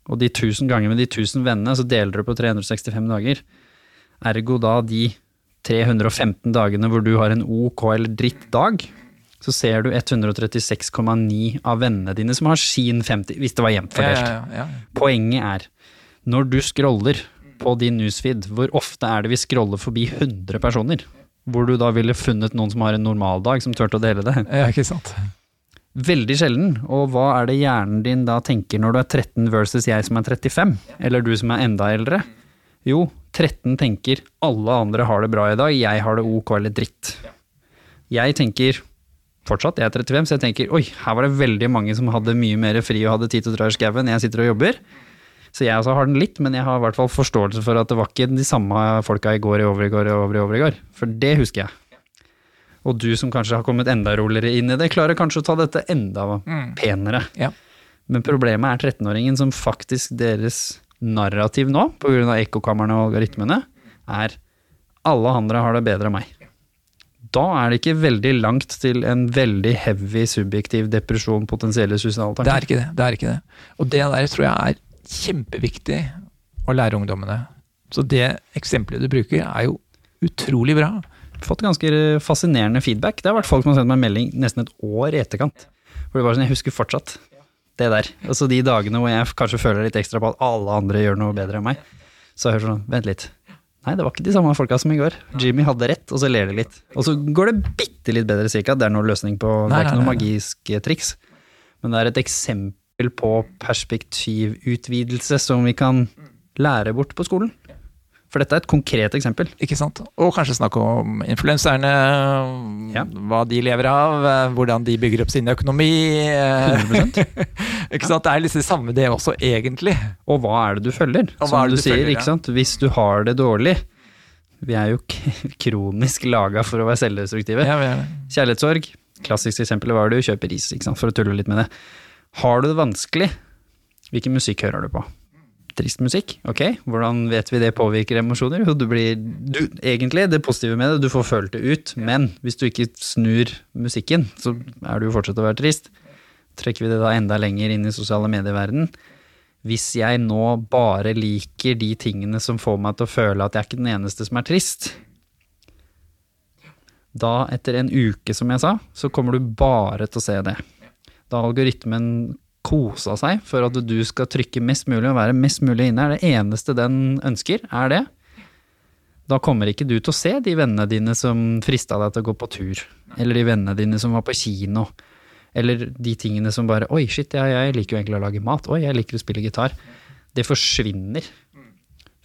[SPEAKER 1] og de 1000 ganger med de 1000 vennene, så deler du på 365 dager. Ergo da de 315 dagene hvor du har en ok eller dritt dag, så ser du 136,9 av vennene dine som har sin 50, hvis det var jevnt fordelt.
[SPEAKER 2] Ja, ja, ja.
[SPEAKER 1] Poenget er, når du scroller på din newsfeed, hvor ofte er det vi scroller forbi 100 personer? Hvor du da ville funnet noen som har en normaldag, som turte å dele det?
[SPEAKER 2] Ja, ikke sant.
[SPEAKER 1] Veldig sjelden. Og hva er det hjernen din da tenker når du er 13 versus jeg som er 35? Eller du som er enda eldre? Jo, 13 tenker alle andre har det bra i dag, jeg har det ok eller dritt. Jeg tenker fortsatt. Jeg er 35, så jeg tenker oi, her var det veldig mange som hadde mye mer fri og hadde tid til å dra i skauen. Jeg sitter og jobber. Så jeg også har den litt, men jeg har i hvert fall forståelse for at det var ikke de samme folka i går, i overgår i går, over i over. For det husker jeg. Og du som kanskje har kommet enda roligere inn i det, klarer kanskje å ta dette enda penere.
[SPEAKER 2] Ja.
[SPEAKER 1] Men problemet er 13-åringen som faktisk deres narrativ nå, pga. ekkokamrene og algoritmene, er alle andre har det bedre enn meg. Da er det ikke veldig langt til en veldig heavy subjektiv depresjon, potensielle suicidale
[SPEAKER 2] Det er ikke det. det er ikke det. Og det der tror jeg er kjempeviktig å lære ungdommene. Så det eksempelet du bruker, er jo utrolig bra.
[SPEAKER 1] Fått ganske fascinerende feedback. Det har vært folk som har sendt meg en melding nesten et år i etterkant. For det var sånn, Jeg husker fortsatt det der. Altså de dagene hvor jeg kanskje føler litt ekstra på at alle andre gjør noe bedre enn meg. Så jeg hører sånn, vent litt. Nei, det var ikke de samme folka som i går. Jimmy hadde rett, og så ler de litt. Og så går det bitte litt bedre, at det er noen løsning på Det er ikke noe magisk eh, triks. Men det er et eksempel på perspektivutvidelse som vi kan lære bort på skolen. For dette er et konkret eksempel.
[SPEAKER 2] Ikke sant? Og kanskje snakke om influenserne,
[SPEAKER 1] Ja.
[SPEAKER 2] hva de lever av, eh, hvordan de bygger opp sin økonomi.
[SPEAKER 1] 100%.
[SPEAKER 2] ikke sant? Det er litt det samme det også, egentlig.
[SPEAKER 1] Og hva er det du følger?
[SPEAKER 2] Og
[SPEAKER 1] Som du,
[SPEAKER 2] du
[SPEAKER 1] sier,
[SPEAKER 2] følger,
[SPEAKER 1] ikke sant. Hvis du har det dårlig Vi er jo kronisk laga for å være selvdestruktive.
[SPEAKER 2] Ja.
[SPEAKER 1] Kjærlighetssorg. Klassisk eksempel var det du kjøper ris, ikke sant, for å tulle litt med det. Har du det vanskelig, hvilken musikk hører du på? Trist musikk, ok. Hvordan vet vi det påvirker emosjoner? Jo, du blir du, Egentlig, det positive med det, du får følt det ut, men hvis du ikke snur musikken, så er du jo fortsatt å være trist. Trekker vi det da enda lenger inn i sosiale medieverden. Hvis jeg nå bare liker de tingene som får meg til å føle at jeg er ikke den eneste som er trist, da, etter en uke, som jeg sa, så kommer du bare til å se det. Da algoritmen kosa seg for at du skal trykke mest mulig og være mest mulig inne. Er det eneste den ønsker, er det. Da kommer ikke du til å se de vennene dine som frista deg til å gå på tur, eller de vennene dine som var på kino, eller de tingene som bare Oi, shit, jeg, jeg liker jo egentlig å lage mat. Oi, jeg liker å spille gitar. Det forsvinner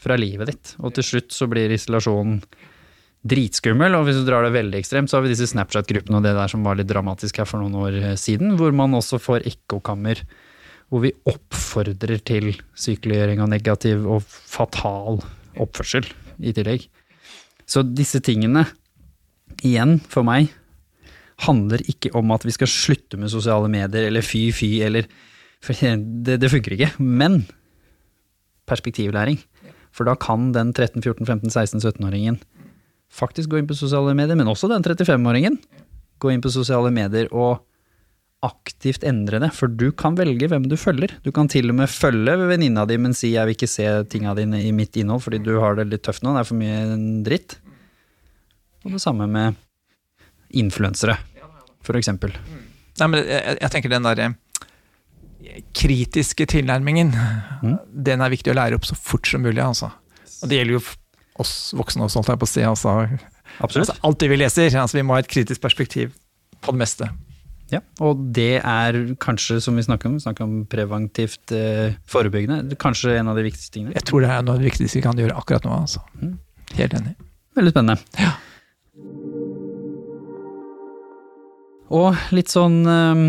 [SPEAKER 1] fra livet ditt, og til slutt så blir isolasjonen dritskummel, og hvis du drar det veldig ekstremt, så har vi disse Snapchat-gruppene og det der som var litt dramatisk her for noen år eh, siden, hvor man også får ekkokammer, hvor vi oppfordrer til sykeliggjøring og negativ og fatal oppførsel i tillegg. Så disse tingene, igjen, for meg, handler ikke om at vi skal slutte med sosiale medier, eller fy, fy, eller det, det funker ikke. Men perspektivlæring. For da kan den 13-, faktisk gå inn på sosiale medier, men også den 35-åringen. Gå inn på sosiale medier og aktivt endre det, for du kan velge hvem du følger. Du kan til og med følge venninna di, men si 'jeg vil ikke se tinga dine i mitt innhold fordi du har det litt tøft nå, det er for mye dritt'. Og det samme med influensere, for eksempel.
[SPEAKER 2] Nei, men jeg, jeg tenker den der eh, kritiske tilnærmingen,
[SPEAKER 1] Mm.
[SPEAKER 2] den er viktig å lære opp så fort som mulig, altså. Og det gjelder jo oss voksne også, holdt jeg på å si. Altså, altså alt det vi leser. Altså, vi må ha et kritisk perspektiv på det meste.
[SPEAKER 1] Ja, og det er kanskje, som vi snakker om, vi snakker om preventivt eh, forebyggende, kanskje en av de viktigste tingene.
[SPEAKER 2] Jeg tror det er noe av det viktigste vi kan gjøre akkurat nå, altså.
[SPEAKER 1] Mm.
[SPEAKER 2] Helt enig.
[SPEAKER 1] Veldig spennende.
[SPEAKER 2] Ja.
[SPEAKER 1] Og litt sånn eh,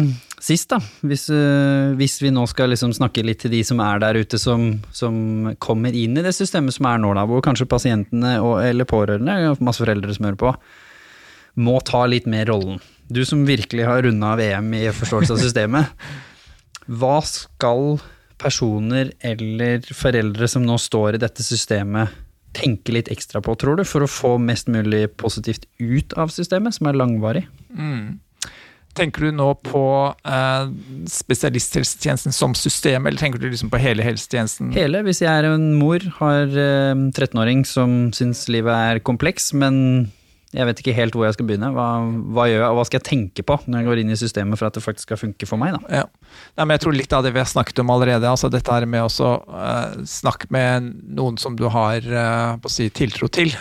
[SPEAKER 1] sist, da. Hvis, eh, hvis vi nå skal liksom snakke litt til de som er der ute, som, som kommer inn i det systemet som er nå, da, hvor kanskje pasientene og, eller pårørende, masse foreldre som hører på, må ta litt mer rollen. Du som virkelig har runda VM i forståelse av systemet. Hva skal personer eller foreldre som nå står i dette systemet, tenke litt ekstra på, tror du, for å få mest mulig positivt ut av systemet, som er langvarig?
[SPEAKER 2] Mm. Tenker du nå på eh, spesialisthelsetjenesten som system, eller tenker du liksom på hele helsetjenesten?
[SPEAKER 1] Hele, hvis jeg er en mor, har eh, 13-åring som syns livet er kompleks, men jeg vet ikke helt hvor jeg skal begynne. Hva, hva gjør jeg, og hva skal jeg tenke på når jeg går inn i systemet for at det faktisk skal funke for meg? Da?
[SPEAKER 2] Ja. Nei, men jeg tror litt av det vi har snakket om allerede, altså dette her med å uh, snakke med noen som du har eh, på å si, tiltro til.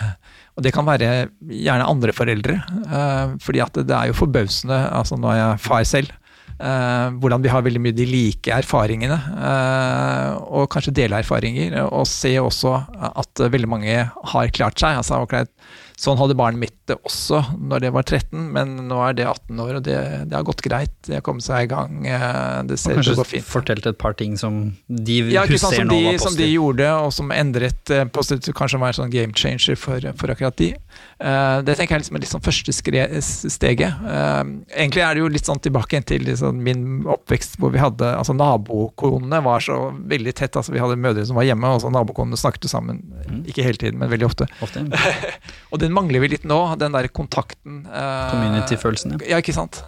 [SPEAKER 2] Og det kan være gjerne andre foreldre. Uh, fordi at det, er jo forbausende altså Nå er jeg far selv. uh, hvordan vi har veldig mye de like erfaringene, Uh, og kanskje dele erfaringer. Og se også at veldig mange har klart seg. altså akkurat Sånn hadde barnet mitt det også når det var 13, men nå er det 18 år, og det, det har gått greit. Det har kommet seg i gang. eh, Det ser ut til å gå
[SPEAKER 1] Kanskje
[SPEAKER 2] fint.
[SPEAKER 1] fortalt et par ting som de
[SPEAKER 2] Ja,
[SPEAKER 1] husker
[SPEAKER 2] som,
[SPEAKER 1] nå
[SPEAKER 2] de,
[SPEAKER 1] var
[SPEAKER 2] som de gjorde, og som endret eh, positivt, kanskje var en sånn game changer for, for akkurat de. Eh, det tenker jeg liksom er litt sånn første steget. Egentlig er det jo litt sånn tilbake til liksom min oppvekst hvor vi hadde altså Nabokonene var så veldig tett. altså Vi hadde mødre som var hjemme, og så nabokonene snakket sammen. Ikke hele tiden, men veldig ofte.
[SPEAKER 1] Ofte.
[SPEAKER 2] Og den mangler vi litt nå, den der kontakten. eh,
[SPEAKER 1] Community-følelsen, ja.
[SPEAKER 2] Ja, ikke sant.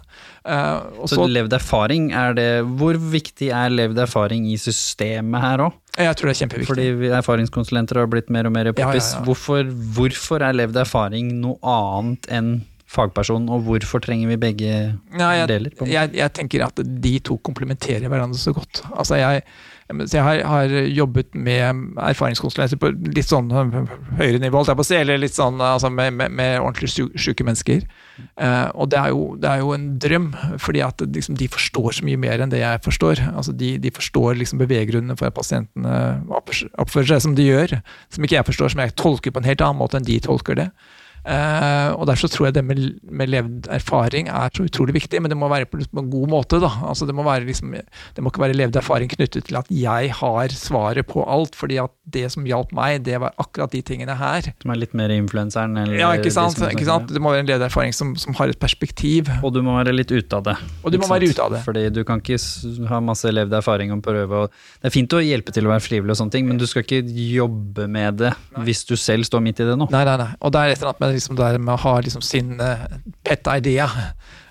[SPEAKER 2] Eh,
[SPEAKER 1] Så levd erfaring, er det Hvor viktig er levd erfaring i systemet her òg?
[SPEAKER 2] jeg tror det er kjempeviktig.
[SPEAKER 1] Fordi erfaringskonsulenter har blitt mer og mer poppis.
[SPEAKER 2] Ja, ja.
[SPEAKER 1] Hvorfor, hvorfor er levd erfaring noe annet enn fagperson, og hvorfor trenger vi begge
[SPEAKER 2] Ja, jeg,
[SPEAKER 1] deler? på
[SPEAKER 2] jeg, jeg tenker at de to komplementerer hverandre så godt. Altså jeg, så jeg har, har jobbet med erfaringskonsulenter på litt sånn høyere nivå, si, eller litt sånn altså med, med, med ordentlig sjuke mennesker. Eh, og det er, jo, det er jo en drøm, fordi at liksom, de forstår så mye mer enn det jeg forstår. Altså de, de forstår liksom beveggrunnene for at pasientene oppfører seg som de gjør, som ikke jeg forstår, som jeg tolker på en helt annen måte enn de tolker det. Eh, og Derfor tror jeg det med, med levd erfaring er så utrolig viktig, men det må være på, en god måte. da. Altså Det må være liksom, det må ikke være levd erfaring knyttet til at jeg har svaret på alt, fordi at det som hjalp meg, det var akkurat de tingene her.
[SPEAKER 1] Som er litt mer influenseren? eller
[SPEAKER 2] Ja, ikke sant? Ikke sant? Det må være en levd erfaring som, som har et perspektiv.
[SPEAKER 1] Og du må være litt ute av det.
[SPEAKER 2] Og du må være ute av det.
[SPEAKER 1] Fordi du kan ikke ha masse levd erfaring og prøve å Det er fint å hjelpe til å være frivillig og sånne ting, men du skal ikke jobbe med det hvis du selv står midt i det nå.
[SPEAKER 2] Nei, nei, nei. Og det er et eller annet med, liksom, der med å ha liksom, sin eh, pet idea,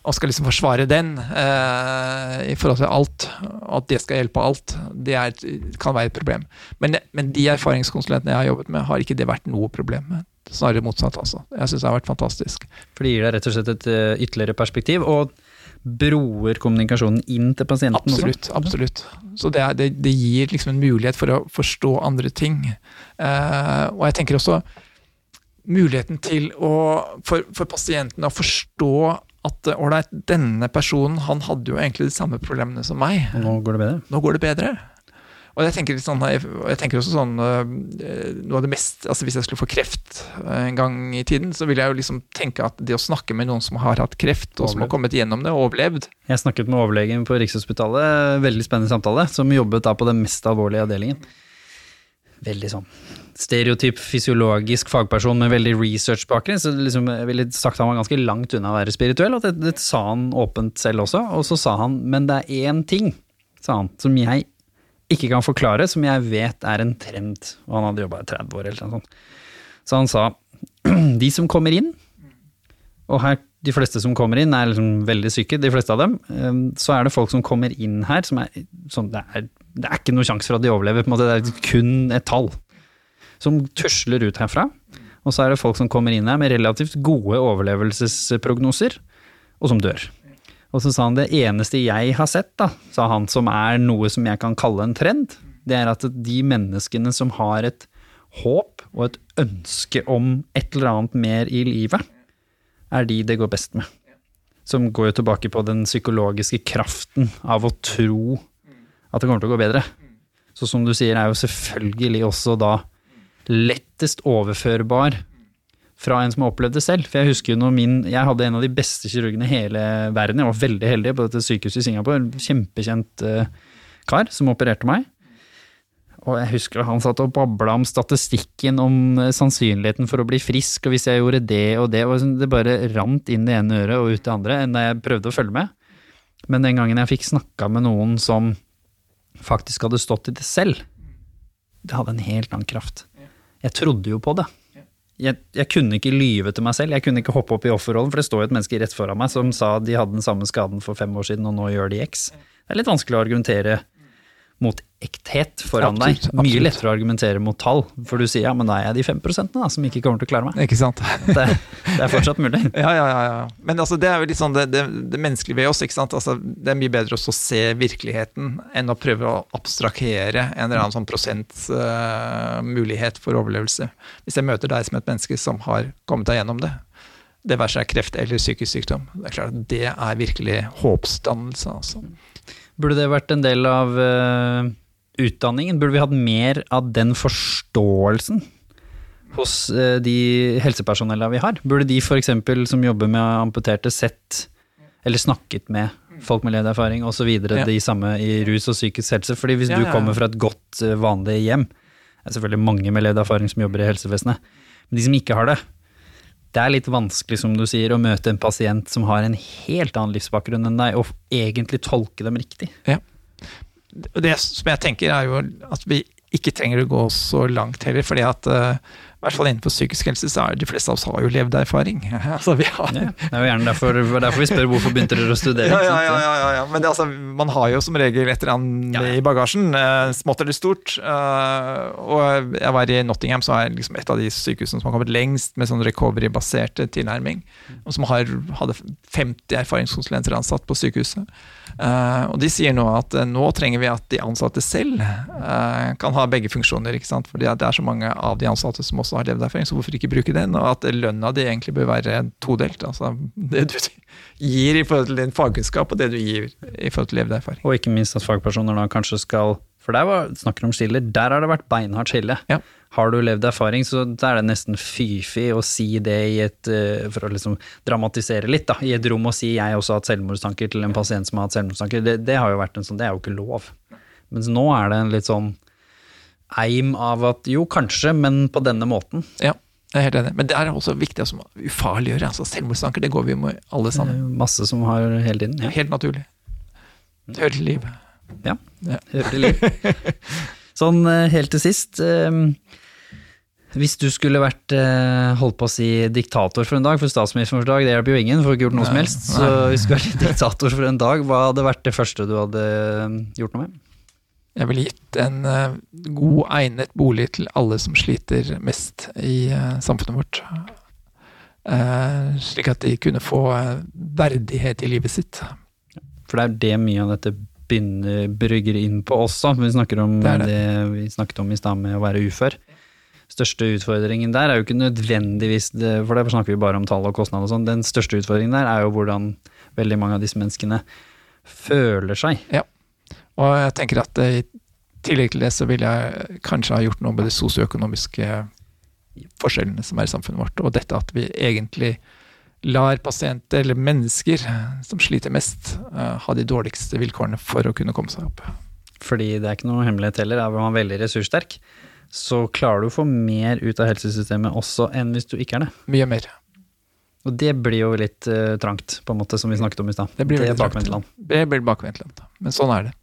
[SPEAKER 2] og skal liksom forsvare den eh, i forhold til alt, og at det skal hjelpe alt, det er, kan være et problem. Men, men de erfaringskonsulentene jeg har jobbet med, har ikke det vært noe problem med. Snarere motsatt, altså. Jeg syns det har vært fantastisk.
[SPEAKER 1] For det gir deg rett og slett et eh, ytterligere perspektiv, og broer kommunikasjonen inn til pasienten
[SPEAKER 2] Absolutt. absolutt. Så det, er, det, det gir liksom en mulighet for å forstå andre ting. Eh, og jeg tenker også muligheten til å, for, for pasienten å forstå at eh, ålreit, denne personen han hadde jo egentlig de samme problemene som meg.
[SPEAKER 1] nå går det bedre.
[SPEAKER 2] Nå går det bedre. Og jeg tenker, sånn, jeg tenker også sånn øh, Noe av det mest altså Hvis jeg skulle få kreft øh, en gang i tiden, så ville jeg jo liksom tenke at det å snakke med noen som har hatt kreft, og som har kommet gjennom det og overlevd
[SPEAKER 1] Jeg snakket med overlegen på Rikshospitalet, veldig spennende samtale, som jobbet da på den mest alvorlige avdelingen. Veldig sånn stereotyp fysiologisk fagperson med veldig research-bakgrunn, så liksom, jeg ville sagt han var ganske langt unna å være spirituell, og det, det sa han åpent selv også, og så sa han, men det er én ting, sa han, som jeg ikke kan forklare, som jeg vet er en trend, og han hadde jobba i 30 år eller noe sånt. Så han sa, de som kommer inn, og her, de fleste som kommer inn er liksom veldig syke, de fleste av dem. Ehm, Så er det folk som kommer inn her som er sånn, det er, det er ikke noe sjanse for at de overlever, på en måte, det er kun et tall. Som tusler ut herfra. Og så er det folk som kommer inn her med relativt gode overlevelsesprognoser, og som dør. Og så sa han det eneste jeg har sett, da, sa han, som er noe som jeg kan kalle en trend, det er at de menneskene som har et håp og et ønske om et eller annet mer i livet, er de det går best med. Som går jo tilbake på den psykologiske kraften av å tro at det kommer til å gå bedre. Så som du sier, er jo selvfølgelig også da lettest overførbar fra en som har opplevd det selv. For jeg husker jo når min Jeg hadde en av de beste kirurgene i hele verden. Jeg var veldig heldig på dette sykehuset i Singapore. En kjempekjent eh, kar som opererte meg. Og jeg husker han satt og babla om statistikken om eh, sannsynligheten for å bli frisk, og hvis jeg gjorde det og det, og det bare rant inn det ene øret og ut det andre, enn da jeg prøvde å følge med. Men den gangen jeg fikk snakka med noen som faktisk hadde stått i det selv, det hadde en helt annen kraft. Jeg trodde jo på det. Jeg, jeg kunne ikke lyve til meg selv, jeg kunne ikke hoppe opp i offerrollen, for det står jo et menneske rett foran meg som sa de hadde den samme skaden for fem år siden, og nå gjør de X. Det er litt vanskelig å argumentere mot ekthet foran
[SPEAKER 2] Absolutt,
[SPEAKER 1] deg. Mye
[SPEAKER 2] absolutt.
[SPEAKER 1] lettere å argumentere mot tall, for du sier ja, men da er jeg de fem prosentene da, som ikke kommer til å klare meg.
[SPEAKER 2] Ikke sant?
[SPEAKER 1] Det, det er fortsatt mulig.
[SPEAKER 2] Ja, ja, ja, ja. Men altså, det er jo litt sånn det, det, det menneskelige ved oss. ikke sant? Altså, det er mye bedre å se virkeligheten enn å prøve å abstrahere en eller annen sånn prosentmulighet for overlevelse. Hvis jeg møter deg som et menneske som har kommet deg gjennom det, det være seg kreft eller psykisk sykdom. Det er klart at det er virkelig håpsdannelse. Altså.
[SPEAKER 1] Burde det vært en del av uh, utdanningen? Burde vi hatt mer av den forståelsen hos uh, de helsepersonellene vi har? Burde de f.eks. som jobber med amputerte, sett eller snakket med folk med lederfaring osv.
[SPEAKER 2] Ja.
[SPEAKER 1] de samme i rus og psykisk helse? Fordi hvis
[SPEAKER 2] Ja,
[SPEAKER 1] du
[SPEAKER 2] ja,
[SPEAKER 1] kommer fra et godt, eh, vanlig hjem Det er selvfølgelig mange med lederfaring som jobber i helsevesenet, men de som ikke har det det er litt vanskelig, som du sier, å møte en pasient som har en helt annen livsbakgrunn enn deg, og egentlig tolke dem riktig.
[SPEAKER 2] Ja. det som jeg tenker er jo at vi ikke trenger å gå så langt heller, fordi at i hvert fall innenfor psykisk helse så er de fleste av oss har jo levd erfaring. altså vi har
[SPEAKER 1] Ja, det er jo gjerne derfor, derfor vi spør hvorfor begynte dere å studere.
[SPEAKER 2] ja, ja, ja, ja, ja, ja. Men det, altså, man har jo som regel et eller annet i bagasjen, eh, smått eller stort. eh, og jeg var i Nottingham, som er liksom et av de sykehusene som har kommet lengst med sånn recovery-baserte tilnærming. Og som har, hadde 50 erfaringskonsulenter ansatt på sykehuset. Eh, og de sier nå at nå trenger vi at de ansatte selv kan ha begge funksjoner. ikke sant? Fordi det er så mange av de ansatte som også har levd erfaring, så hvorfor ikke bruke den? Og at lønna di egentlig bør være todelt. altså Det du gir i forhold til din fagkunnskap, og det du gir i forhold til levd erfaring.
[SPEAKER 1] Og ikke minst at fagpersoner da kanskje skal For der var, snakker om skiller, der har det vært beinhardt skille.
[SPEAKER 2] Ja.
[SPEAKER 1] Har du levd erfaring, så da er det nesten fy-fy å si det i et eh, For å liksom dramatisere litt, da. I et rom og si 'jeg også har hatt selvmordstanker' til en pasient som har hatt selvmordstanker. Det, det har jo vært en sånn, det er jo ikke lov. Mens nå er det en litt sånn eim av at jo, kanskje, men på denne måten.
[SPEAKER 2] Ja, jeg er helt enig. Men det er også viktig å ufarliggjøre. altså Selvmordstanker, det går vi med alle sammen.
[SPEAKER 1] Masse som har hele tiden. Ja.
[SPEAKER 2] Helt naturlig. Det hører til liv.
[SPEAKER 1] Ja,
[SPEAKER 2] det
[SPEAKER 1] hører til liv. Sånn eh, helt til sist. eh, Hvis du skulle vært eh, holdt på å si diktator for en dag, for statsministeren for en dag, det hjelper jo ingen, får ikke gjort noe som
[SPEAKER 2] Nei,
[SPEAKER 1] helst. Så hvis du skulle vært diktator for en dag, hva hadde vært det første du hadde eh, gjort noe med?
[SPEAKER 2] Jeg ville gitt en eh, god, egnet bolig til alle som sliter mest i eh, samfunnet vårt. Eh, slik at de kunne få verdighet i livet sitt.
[SPEAKER 1] For det er det mye av dette brygger inn på også. Vi snakker om
[SPEAKER 2] Det
[SPEAKER 1] det,
[SPEAKER 2] det.
[SPEAKER 1] vi snakket om i stad med å være ufør. Største utfordringen der er jo ikke nødvendigvis det, For der snakker vi bare om tall og kostnad og sånn. Den største utfordringen der er jo hvordan veldig mange av disse menneskene føler seg.
[SPEAKER 2] Og jeg tenker at eh, i tillegg til det så ville jeg kanskje ha gjort noe med de sosioøkonomiske forskjellene som er i samfunnet vårt, og dette at vi egentlig lar pasienter, eller mennesker som sliter mest, eh, ha de dårligste vilkårene for å kunne komme seg opp.
[SPEAKER 1] Fordi det er ikke noe hemmelighet heller. Er man veldig ressurssterk, så klarer du å få mer ut av helsesystemet også enn hvis du ikke er det.
[SPEAKER 2] Mye mer.
[SPEAKER 1] Og det blir jo litt uh, trangt, på en måte, som vi snakket om i stad.
[SPEAKER 2] Det blir trangt.
[SPEAKER 1] bakvendtland.
[SPEAKER 2] Det blir bakvendtland. Men sånn er det.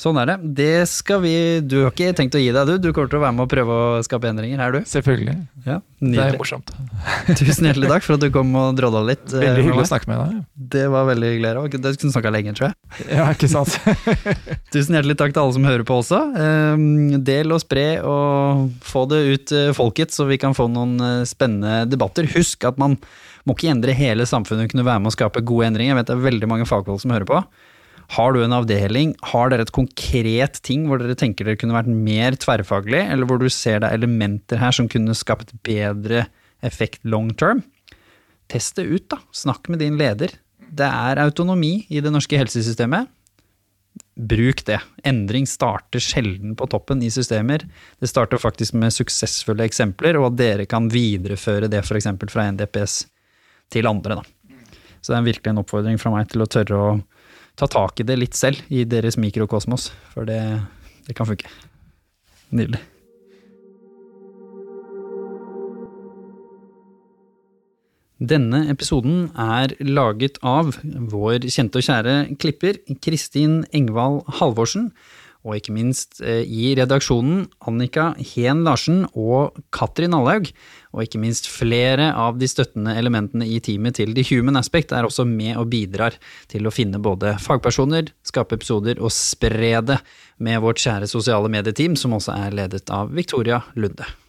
[SPEAKER 1] Sånn er det. Det skal vi Du har ikke tenkt å gi deg, du. Du kommer til å være med og prøve å skape endringer, er du?
[SPEAKER 2] Selvfølgelig.
[SPEAKER 1] Ja,
[SPEAKER 2] Det er morsomt.
[SPEAKER 1] Tusen hjertelig takk for at du kom og drodla litt. eh,
[SPEAKER 2] Veldig hyggelig å snakke med deg.
[SPEAKER 1] Det var veldig hyggelig. og Det kunne snakka lenge, tror jeg.
[SPEAKER 2] Ja, ikke sant?
[SPEAKER 1] Tusen hjertelig takk til alle som hører på også. Eh, Del og spre og få det ut eh, folket, så vi kan få noen eh, spennende debatter. Husk at man må ikke endre hele samfunnet, kunne være med å skape gode endringer. Jeg vet det er veldig mange fagfolk som hører på. Har du en avdeling, har dere et konkret ting hvor dere tenker dere kunne vært mer tverrfaglig, eller hvor du ser det er elementer her som kunne skapt bedre effekt long term? Test det ut, da. Snakk med din leder. Det er autonomi i det norske helsesystemet. Bruk det. Endring starter sjelden på toppen i systemer. Det starter faktisk med suksessfulle eksempler, og at dere kan videreføre det f.eks. fra NDPS til andre. Da. Så det er virkelig en oppfordring fra meg til å tørre å ta tak i det litt selv, i deres mikrokosmos, for det, det kan funke. Nydelig. Denne episoden er laget av vår kjente og kjære klipper Kristin Engvald Halvorsen, og ikke minst eh, i redaksjonen Annika Heen Larsen og Katrin Allaug. Og ikke minst flere av de støttende elementene i teamet til The Human Aspect er også med og bidrar til å finne både fagpersoner, skape episoder og spre det med vårt kjære sosiale medieteam, som også er ledet av Victoria Lunde.